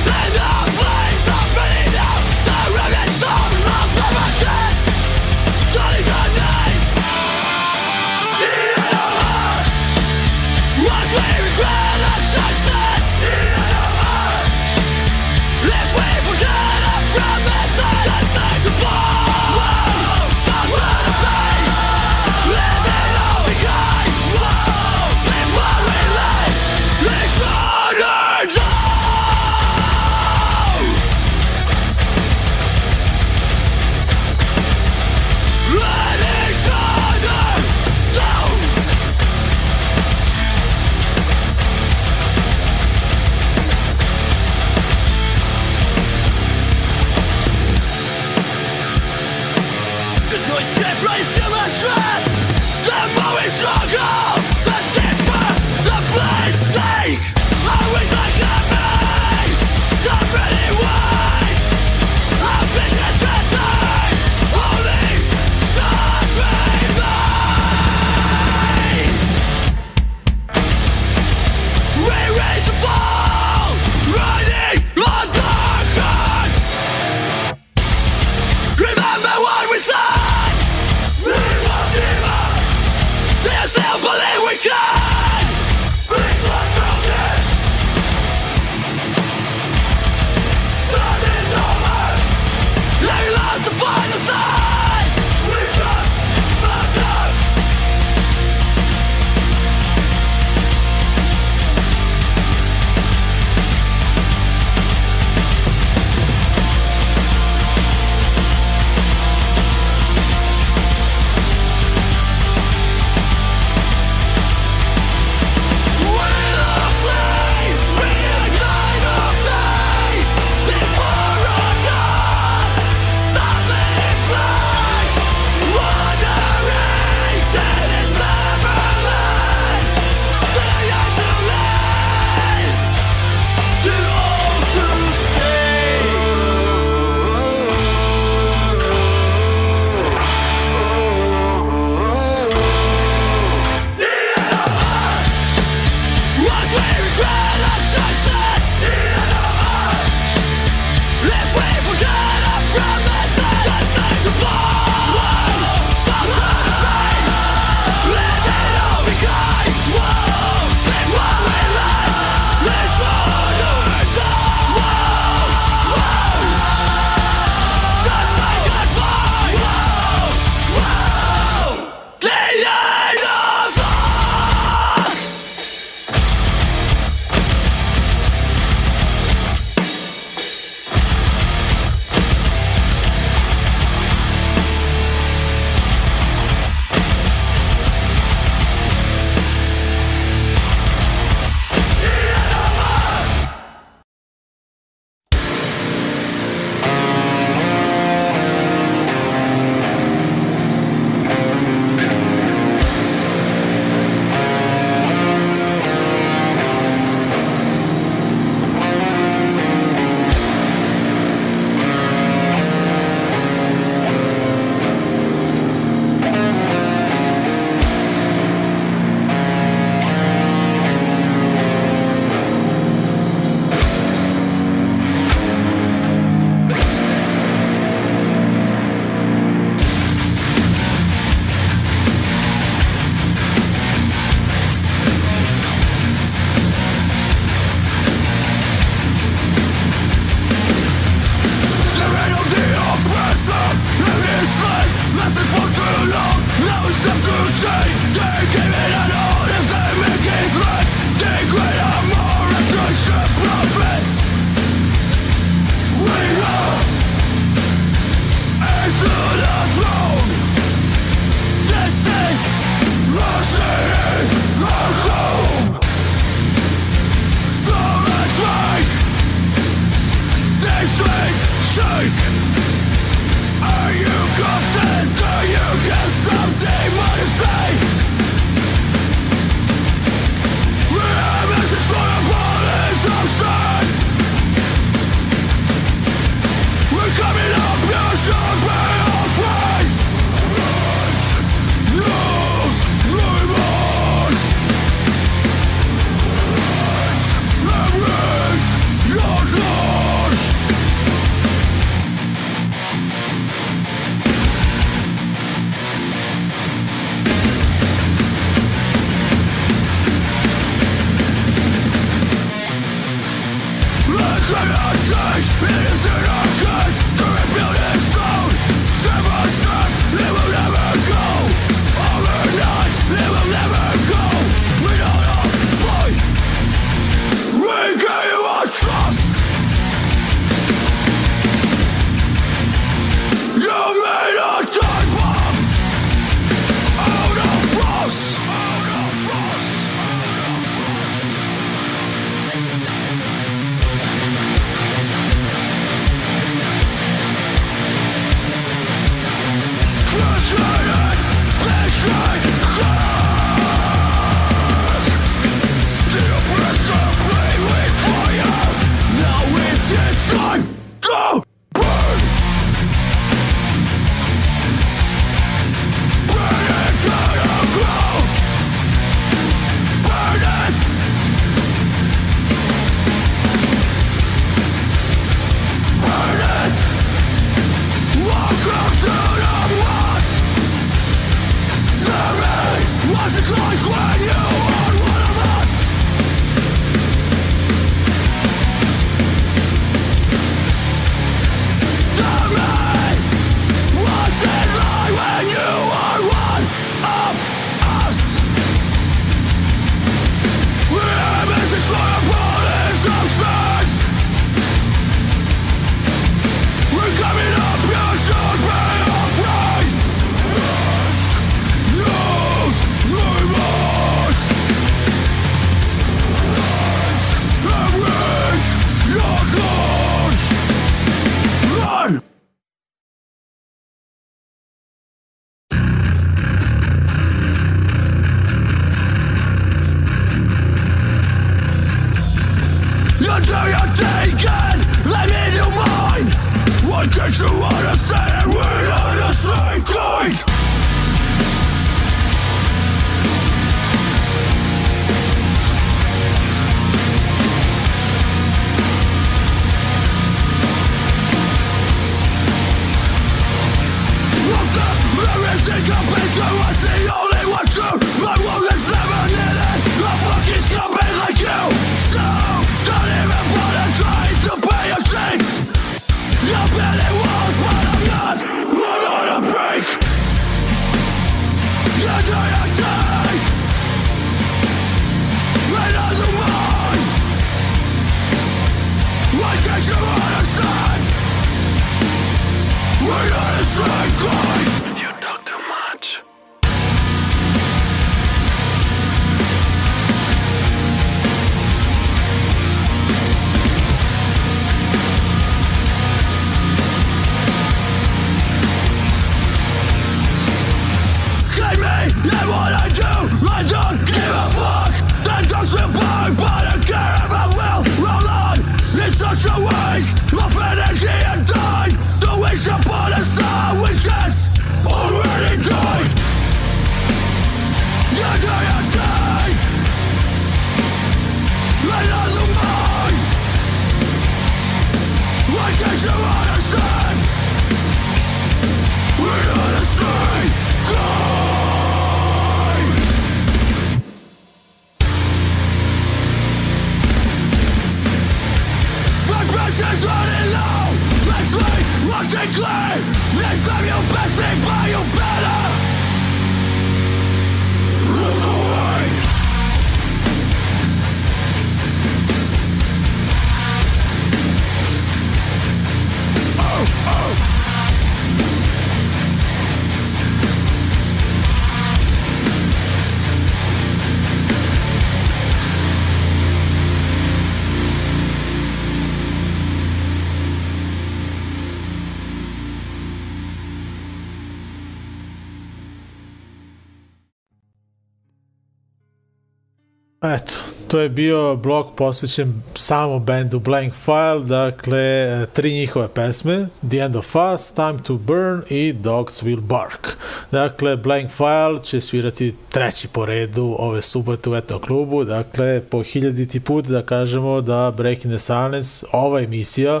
Speaker 3: Eto, to je bio blog posvećen samom bendu Blank File, dakle, tri njihove pesme, The End of Us, Time to Burn i Dogs Will Bark. Dakle, Blank File će svirati treći po redu ove subote u etnom klubu, dakle, po hiljaditi put da kažemo da Breaking the Silence, ova emisija,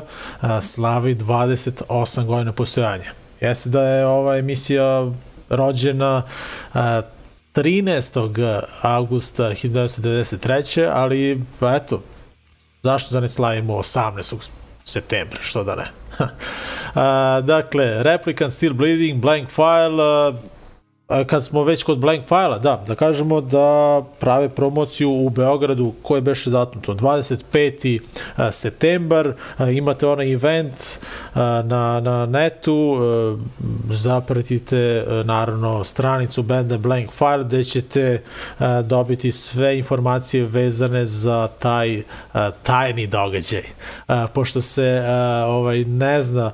Speaker 3: slavi 28 godina postojanja. Jeste da je ova emisija rođena a, 13. augusta 1993. ali pa eto, zašto da ne slavimo 18. septembra, što da ne. (laughs) A, dakle, Replicant Still Bleeding, Blank File, a, kad smo već kod Blank File-a, da, da kažemo da prave promociju u Beogradu, koje beše datum to, 25. a, septembar, imate onaj event na, na netu, a, zapratite a, naravno stranicu benda Blank File, gde ćete a, dobiti sve informacije vezane za taj tajni događaj. Pošto se ovaj ne zna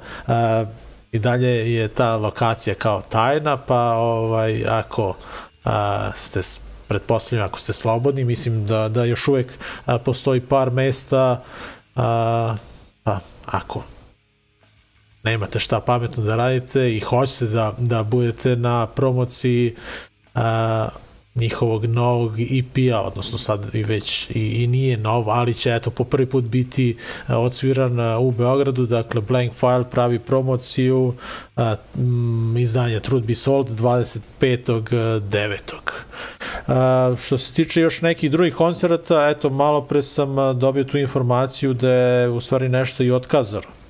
Speaker 3: i dalje je ta lokacija kao tajna, pa ovaj ako a, ste pretpostavljam ako ste slobodni, mislim da, da još uvek a, postoji par mesta a, pa ako nemate šta pametno da radite i hoćete da, da budete na promociji a, njihovog novog EP-a, odnosno sad i već i, i nije nov, ali će eto po prvi put biti a, odsviran a, u Beogradu, dakle Blank File pravi promociju a, m, izdanja Truth Be Sold 25.9. A, što se tiče još nekih drugih koncerata, eto malo pre sam dobio tu informaciju da je u stvari nešto i otkazano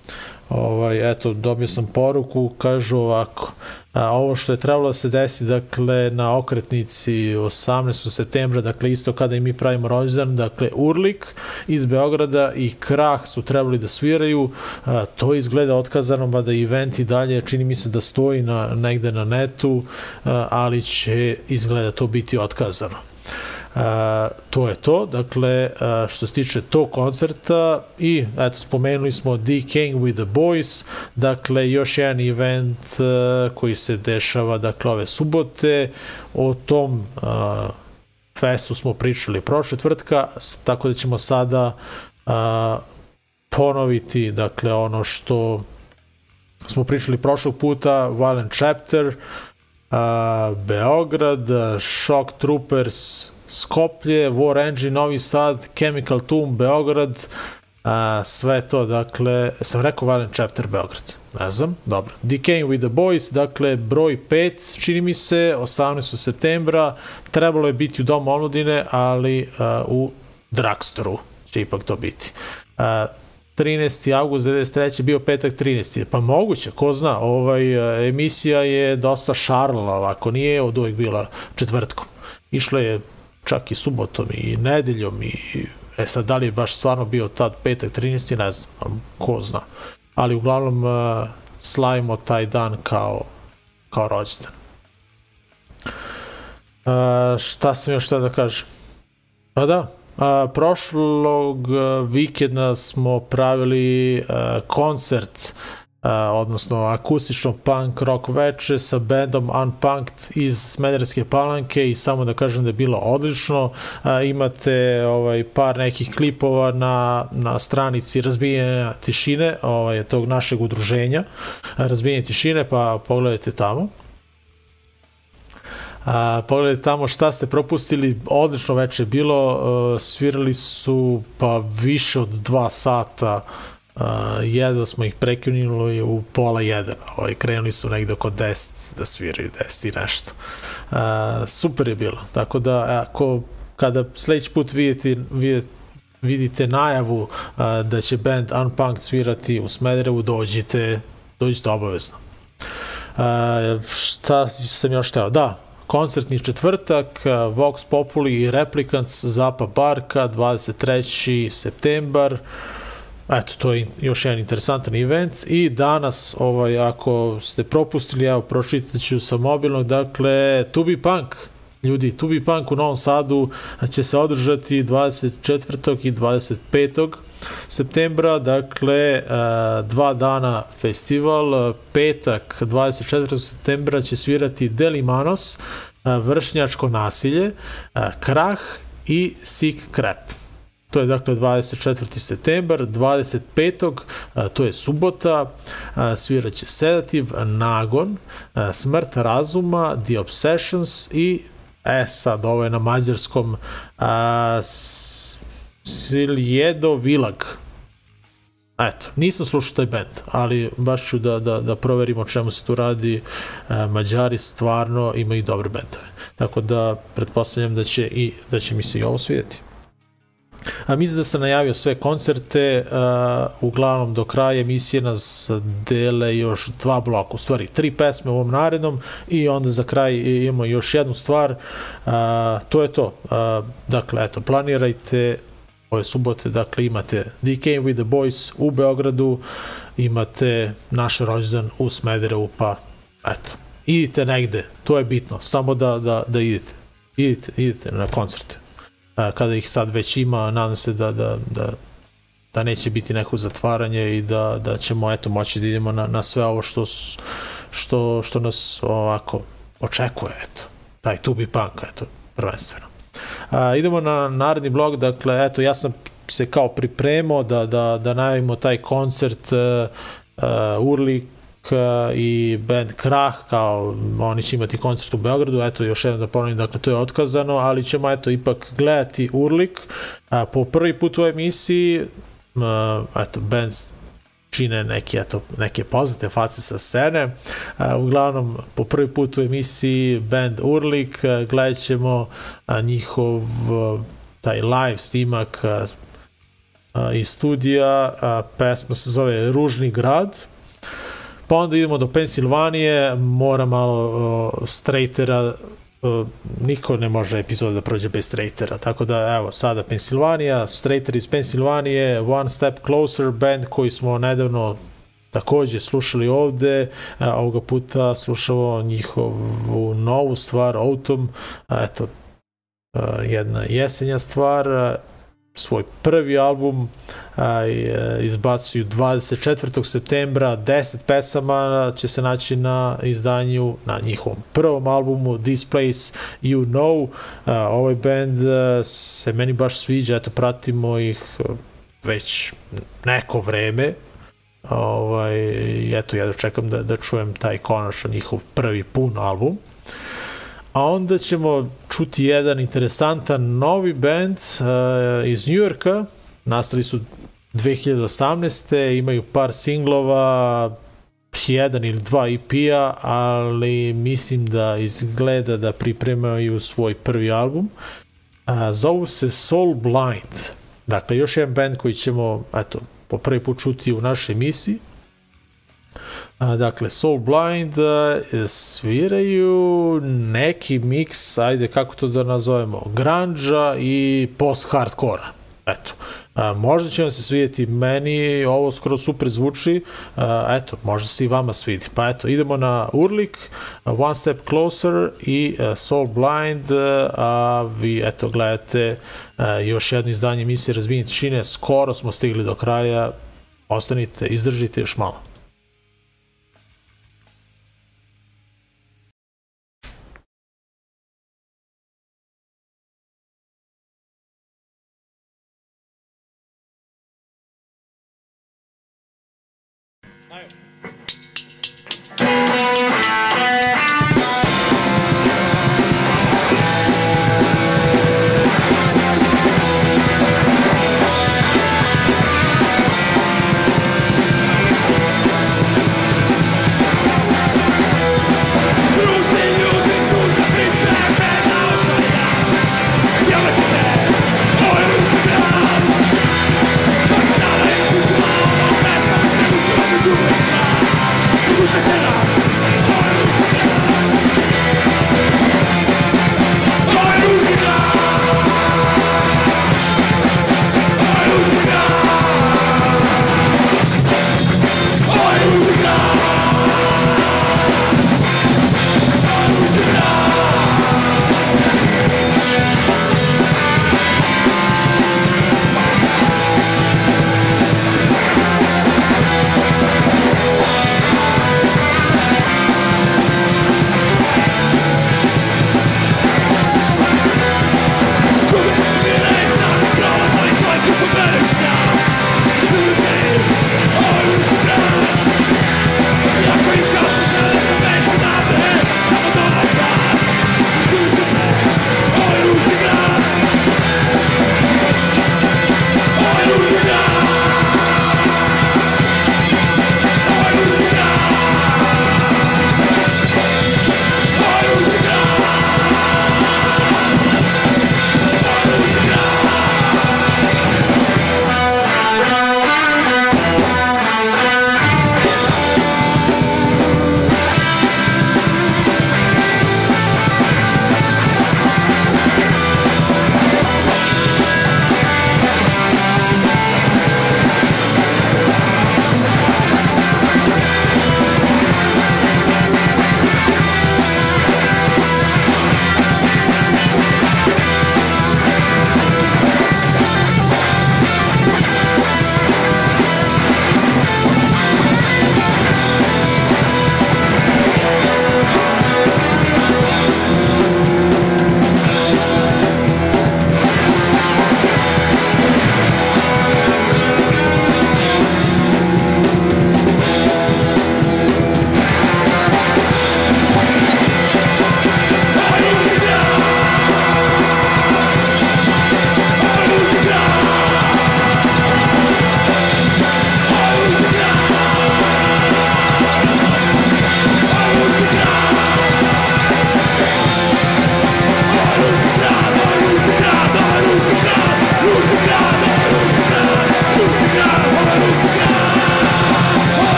Speaker 3: ovaj, eto, dobio sam poruku, kažu ovako, a, ovo što je trebalo da se desi, dakle, na okretnici 18. septembra, dakle, isto kada i mi pravimo rođendan, dakle, Urlik iz Beograda i Krah su trebali da sviraju, a, to izgleda otkazano, mada event i dalje, čini mi se da stoji na, negde na netu, a, ali će izgleda to biti otkazano. Uh, to je to, dakle, uh, što se tiče tog koncerta i, eto, spomenuli smo Decaying with the Boys, dakle, još jedan event uh, koji se dešava, dakle, ove subote, o tom uh, festu smo pričali prošle tvrtka, tako da ćemo sada uh, ponoviti, dakle, ono što smo pričali prošlog puta, Violent Chapter, uh, Beograd, Shock Troopers, Skoplje, War Engine, Novi Sad, Chemical Tomb, Beograd, a, sve to, dakle, sam rekao Violent Chapter Beograd, ne znam, dobro. Decaying with the Boys, dakle, broj 5, čini mi se, 18. septembra, trebalo je biti u Domu omladine, ali a, u Dragstoru će ipak to biti. A, 13. august 93. bio petak 13. Pa moguće, ko zna, ovaj, emisija je dosta šarlala ovako, nije od uvijek bila četvrtkom. Išla je čak i subotom i nedeljom i e sad da li je baš stvarno bio tad petak 13. ne znam, ko zna. Ali uglavnom uh, slavimo taj dan kao, kao rođendan. Uh, šta sam još šta da kažem? Pa da, a, prošlog a, vikenda smo pravili a, koncert a, odnosno akustično punk rock veče sa bendom Unpunked iz Smederevske palanke i samo da kažem da je bilo odlično. A, imate ovaj par nekih klipova na, na stranici razbijenja tišine ovaj, tog našeg udruženja razbijenje tišine pa pogledajte tamo. A, pogledajte tamo šta ste propustili, odlično veče bilo, uh, svirali su pa više od dva sata, uh, jedva smo ih prekinuli u pola jedan, ovaj, krenuli su negde oko 10 da sviraju, 10 i nešto. Uh, super je bilo, tako da ako kada sledeći put vidite, vidite vidite najavu uh, da će band Unpunked svirati u Smederevu, dođite, dođite obavezno. Uh, šta sam još teo? Da, koncertni četvrtak, uh, Vox Populi i Replicants, Zapa Barka, 23. septembar, Eto, to je još jedan interesantan event i danas, ovaj, ako ste propustili, evo, pročitat ću sa mobilnog, dakle, Tubi Punk, ljudi, Tubi Punk u Novom Sadu će se održati 24. i 25 septembra, dakle dva dana festival, petak 24. septembra će svirati Delimanos, vršnjačko nasilje, Krah i Sick Crap. To je dakle 24. septembar, 25. a, to je subota, sviraće Sedative, Nagon, Smrt razuma, The Obsessions i e sad, ovo je na mađarskom a, Siljedo Vilag. Eto, nisam slušao taj band, ali baš ću da, da, da proverim o čemu se tu radi. E, Mađari stvarno imaju dobre bendove. Tako da pretpostavljam da će, i, da će mi se i ovo svidjeti. A mislim da sam najavio sve koncerte, uh, uglavnom do kraja emisije nas dele još dva bloka, u stvari tri pesme u ovom narednom i onda za kraj imamo još jednu stvar, uh, to je to. Uh, dakle, eto, planirajte ove subote, dakle imate Came with the Boys u Beogradu, imate naš rođendan u Smederevu, pa eto, idite negde, to je bitno, samo da, da, da idete, idite, idite na koncerte kada ih sad već ima, nadam se da, da, da, da neće biti neko zatvaranje i da, da ćemo eto moći da idemo na, na sve ovo što, što, što nas ovako očekuje, eto, taj tubi punk, eto, prvenstveno. A, idemo na naredni blog, dakle, eto, ja sam se kao pripremao da, da, da najavimo taj koncert uh, uh, i band Krah, kao oni će imati koncert u Beogradu, eto još jednom da ponovim, dakle to je otkazano, ali ćemo eto ipak gledati Urlik a, po prvi put u emisiji, uh, eto band čine neke, eto, neke poznate face sa scene. A, uglavnom, po prvi put u emisiji band Urlik, a, gledat ćemo a, njihov a, taj live snimak a, a, iz studija, a, pesma se zove Ružni grad, pa onda idemo do Pensilvanije, mora malo uh, straightera, uh, niko ne može epizoda da prođe bez straightera, tako da evo sada Pensilvanija, straighter iz Pensilvanije, One Step Closer, band koji smo nedavno takođe slušali ovde, a, ovoga puta slušamo njihovu novu stvar, Autumn, a, eto, a, jedna jesenja stvar, svoj prvi album a, e, izbacuju 24. septembra 10 pesama će se naći na izdanju na njihovom prvom albumu This Place You Know a, ovaj band a, se meni baš sviđa eto pratimo ih a, već neko vreme ovaj, eto ja čekam da, da čujem taj konačno njihov prvi pun album a onda ćemo čuti jedan interesantan novi band uh, iz Njujorka, nastali su 2018. imaju par singlova, jedan ili dva EP-a, ali mislim da izgleda da pripremaju svoj prvi album. Uh, zovu se Soul Blind. Dakle, još jedan band koji ćemo, eto, po prvi put čuti u našoj emisiji. Dakle, Soul Blind sviraju neki miks, ajde kako to da nazovemo, grunge i post-hardkora. Eto, a, možda će vam se svidjeti, meni ovo skoro super zvuči, eto, možda se i vama svidi. Pa eto, idemo na Urlik, One Step Closer i Soul Blind, a, vi eto gledate još jedno izdanje emisije Razbijenje tišine, skoro smo stigli do kraja, ostanite, izdržite još malo.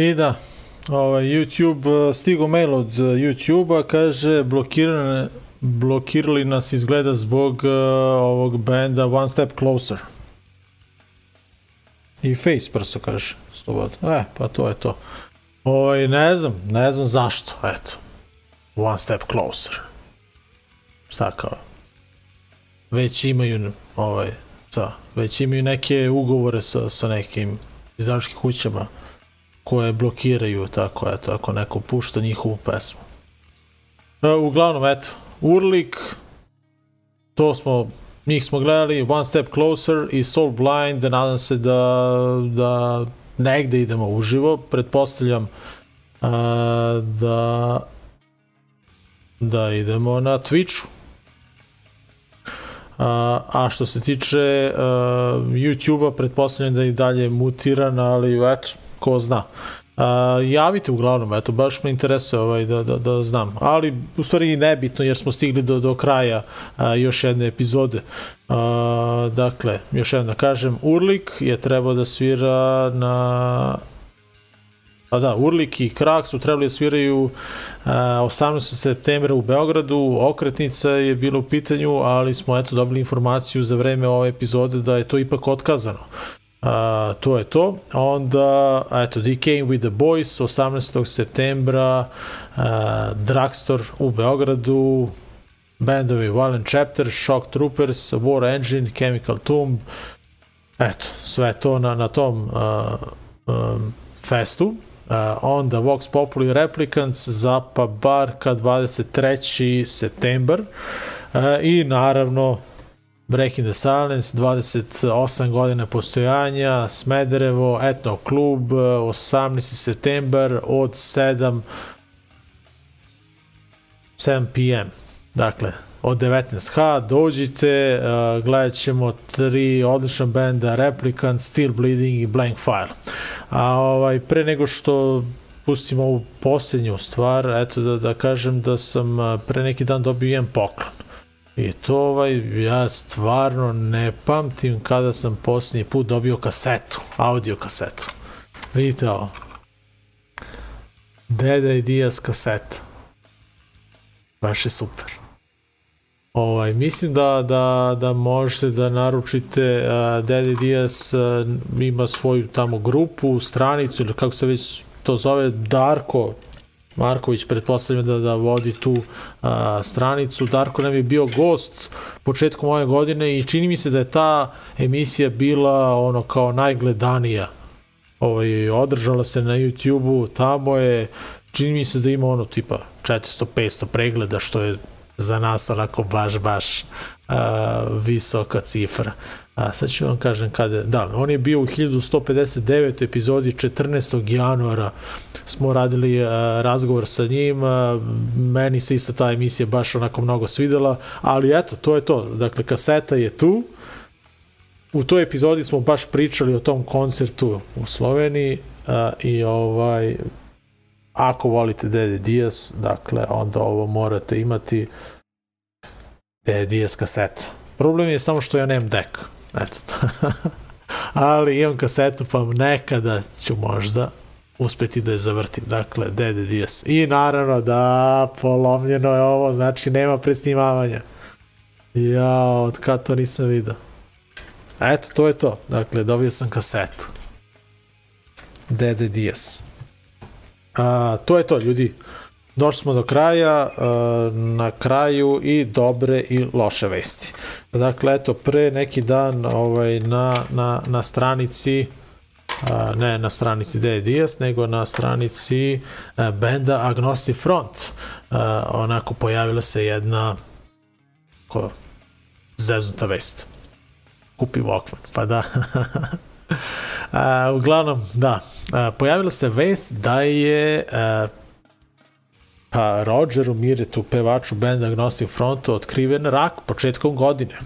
Speaker 3: I da, ovaj, YouTube, uh, stigo mail od uh, YouTube-a, kaže blokirane, blokirali nas izgleda zbog uh, ovog benda One Step Closer. I Face prso kaže, slobodno. E, pa to je to. Ovaj, ne znam, ne znam zašto, eto. One Step Closer. Šta kao? Već imaju, ovaj, šta, već imaju neke ugovore sa, sa nekim izdavačkim kućama koje blokiraju tako, eto, ako neko pušta njihovu pesmu. E, uglavnom, eto, Urlik, to smo, njih smo gledali, One Step Closer i Soul Blind, nadam se da, da negde idemo uživo, pretpostavljam a, da da idemo na Twitchu. A, a što se tiče uh, YouTube-a, pretpostavljam da je i dalje mutiran, ali eto, ko zna. Uh, javite uglavnom, eto, baš me interesuje ovaj, da, da, da znam. Ali, u stvari, nebitno, jer smo stigli do, do kraja uh, još jedne epizode. Uh, dakle, još jedno da kažem, Urlik je trebao da svira na Pa da, Urlik i Krak su trebali da sviraju a, 18. septembra u Beogradu, okretnica je bila u pitanju, ali smo eto dobili informaciju za vreme ove epizode da je to ipak otkazano. A, to je to. Onda, eto, Decaying with the Boys, 18. septembra, a, Drugstore u Beogradu, bendovi Violent Chapter, Shock Troopers, War Engine, Chemical Tomb, eto, sve to na, na tom a, a, festu. Uh, onda Vox Populi Replicants, Zapa Barka 23. septembar uh, i naravno Breaking the Silence, 28 godina postojanja, Smederevo, Etno klub, 18. septembar od 7 7 p.m. Dakle, od 19h, dođite, uh, gledat ćemo tri odlična benda, Replicant, Steel Bleeding i Blank File. A ovaj, pre nego što pustimo ovu posljednju stvar, eto da, da kažem da sam uh, pre neki dan dobio jedan poklon. I to ovaj, ja stvarno ne pamtim kada sam posljednji put dobio kasetu, audio kasetu. Vidite ovo. Deda i Dias kaseta. Baš je super. Ovaj, mislim da, da, da možete da naručite uh, Daddy Diaz uh, ima svoju tamo grupu, stranicu ili kako se već to zove, Darko Marković pretpostavljam da, da vodi tu uh, stranicu. Darko nam je bio gost početkom ove godine i čini mi se da je ta emisija bila ono kao najgledanija. Ovaj, održala se na YouTube-u, tamo je čini mi se da ima ono tipa 400-500 pregleda što je za nas onako baš, baš uh, visoka cifra. A sad ću vam kažem kada, da, on je bio u 1159. epizodi 14. januara smo radili uh, razgovor sa njim, uh, meni se isto ta emisija baš onako mnogo svidela, ali eto, to je to, dakle kaseta je tu, u toj epizodi smo baš pričali o tom koncertu u Sloveniji uh, i ovaj ako volite Dede Diaz, dakle, onda ovo morate imati Dede Diaz kaseta. Problem je samo što ja nemam dek. Eto. (laughs) Ali imam kasetu, pa nekada ću možda uspeti da je zavrtim. Dakle, Dede Diaz. I naravno da polomljeno je ovo, znači nema presnimavanja. Ja, od kad to nisam vidio. Eto, to je to. Dakle, dobio sam kasetu. Dede Diaz. A, to je to, ljudi. Došli smo do kraja, a, na kraju i dobre i loše vesti. Dakle, eto, pre neki dan ovaj, na, na, na stranici a, ne na stranici D. Dias, nego na stranici a, benda Agnostic Front. Onako pojavila se jedna ko, zeznuta vest. Kupi Walkman, pa da. (laughs) Uglavnom, da, pojavila se vest da je pa Rogeru Miretu, pevaču benda Agnostic Fronta, otkriven rak početkom godine.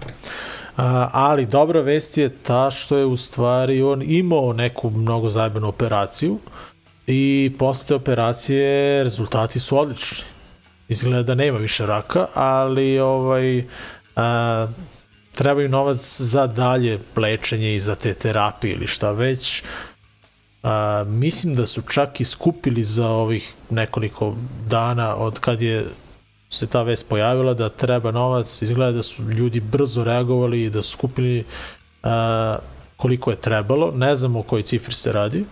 Speaker 3: A, ali dobra vest je ta što je u stvari on imao neku mnogo zajebanu operaciju i posle te operacije rezultati su odlični. Izgleda da nema više raka, ali ovaj a, trebaju novac za dalje lečenje i za te terapije ili šta već. A, mislim da su čak i skupili za ovih nekoliko dana od kad je se ta vest pojavila da treba novac, izgleda da su ljudi brzo reagovali i da su skupili a, koliko je trebalo, ne znam o kojoj cifri se radi,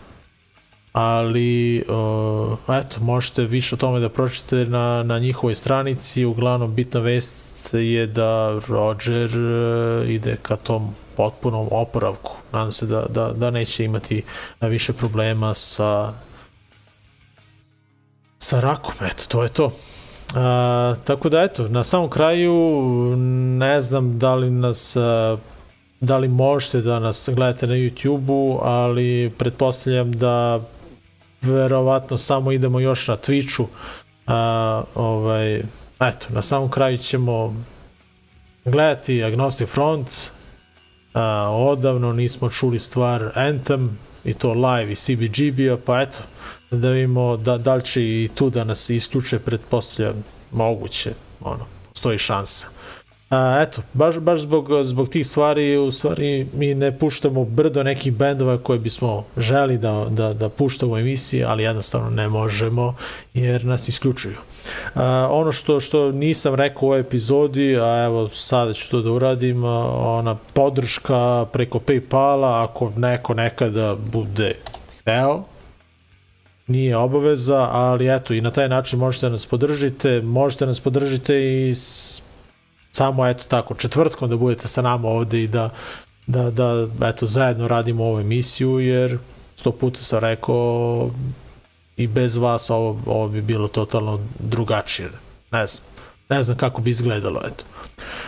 Speaker 3: ali o, eto, možete više o tome da pročitate na, na njihovoj stranici, uglavnom bitna vest je da Roger e, ide ka tom potpunom oporavku. Nadam se da, da, da neće imati više problema sa sa rakom, eto, to je to. A, tako da eto, na samom kraju ne znam da li nas da li možete da nas gledate na YouTube-u, ali pretpostavljam da verovatno samo idemo još na Twitchu. A, ovaj, eto, na samom kraju ćemo gledati Agnostic Front. A, odavno nismo čuli stvar Anthem i to live i CBGB-a, pa eto, da vidimo da, da li će i tu da nas isključe, pretpostavljam moguće, ono, postoji šansa. A, eto, baš, baš zbog, zbog tih stvari, u stvari mi ne puštamo brdo nekih bendova koje bismo želi da, da, da puštamo u emisiji, ali jednostavno ne možemo jer nas isključuju. A, ono što, što nisam rekao u ovoj epizodi, a evo sada ću to da uradim, ona podrška preko Paypala, ako neko nekada bude hteo, nije obaveza, ali eto i na taj način možete da nas podržite, možete da nas podržite i s, samo eto tako četvrtkom da budete sa nama ovde i da da, da eto zajedno radimo ovu emisiju jer sto puta sam rekao i bez vas ovo, ovo bi bilo totalno drugačije. Ne znam ne znam kako bi izgledalo eto.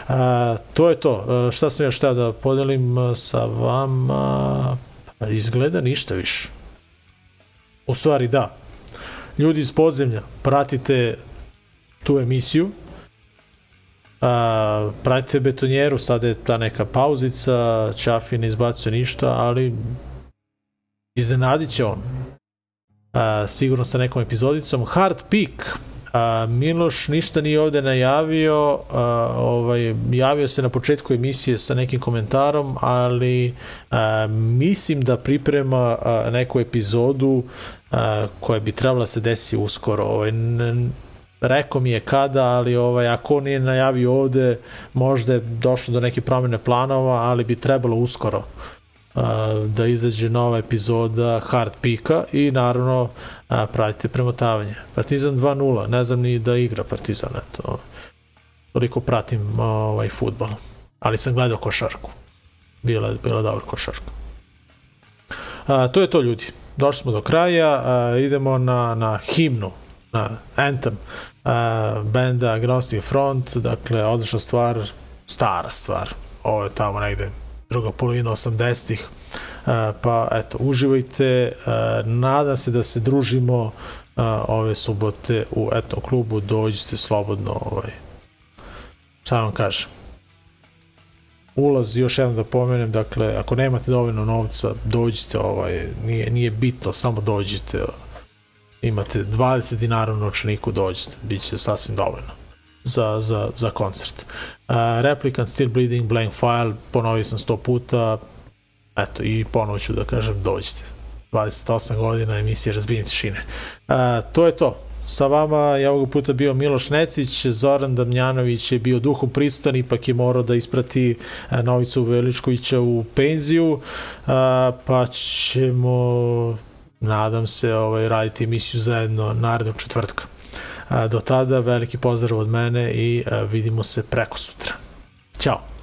Speaker 3: A, to je to. A, šta sam još teo da podelim sa vama? Pa izgleda ništa više. U stvari da. Ljudi iz podzemlja pratite tu emisiju A, pratite betonjeru, sada je ta neka pauzica, Čafi ne izbacuje ništa, ali iznenadit će on. A, sigurno sa nekom epizodicom. Hard Peak, a, Miloš ništa nije ovde najavio, a, ovaj, javio se na početku emisije sa nekim komentarom, ali a, mislim da priprema a, neku epizodu a, koja bi trebala se desiti uskoro. Ovaj, rekao mi je kada, ali ovaj, ako on nije najavio ovde, možda je došlo do neke promene planova, ali bi trebalo uskoro da izađe nova epizoda Hard Pika i naravno uh, pratite premotavanje. Partizan 2-0, ne znam ni da igra Partizan, eto, toliko pratim ovaj futbol, ali sam gledao košarku. Bila, bila dobra košarka. Uh, to je to ljudi. Došli smo do kraja, uh, idemo na, na himnu na Anthem. Uh, benda Agnostic Front, dakle odlična stvar, stara stvar, ovo je tamo negde druga polovina 80-ih, uh, pa eto, uživajte, uh, nadam se da se družimo uh, ove subote u etno klubu, dođite slobodno, ovaj, sad vam kažem, ulaz, još jednom da pomenem, dakle, ako nemate dovoljno novca, dođite, ovaj, nije, nije bitno, samo dođite, imate 20 dinara u novčaniku, dođete, bit će sasvim dovoljno za, za, za koncert. Uh, Replicant, Still Bleeding, Blank File, ponovio sam 100 puta, eto, i ponovo ću da kažem, dođite. 28 godina emisije Razbijenje tišine. Uh, to je to. Sa vama je ovog puta bio Miloš Necić, Zoran Damjanović je bio duhom prisutan, ipak je morao da isprati Novicu Veličkovića u penziju, uh, pa ćemo nadam se ovaj, raditi emisiju zajedno narednog četvrtka. Do tada veliki pozdrav od mene i vidimo se preko sutra. Ćao!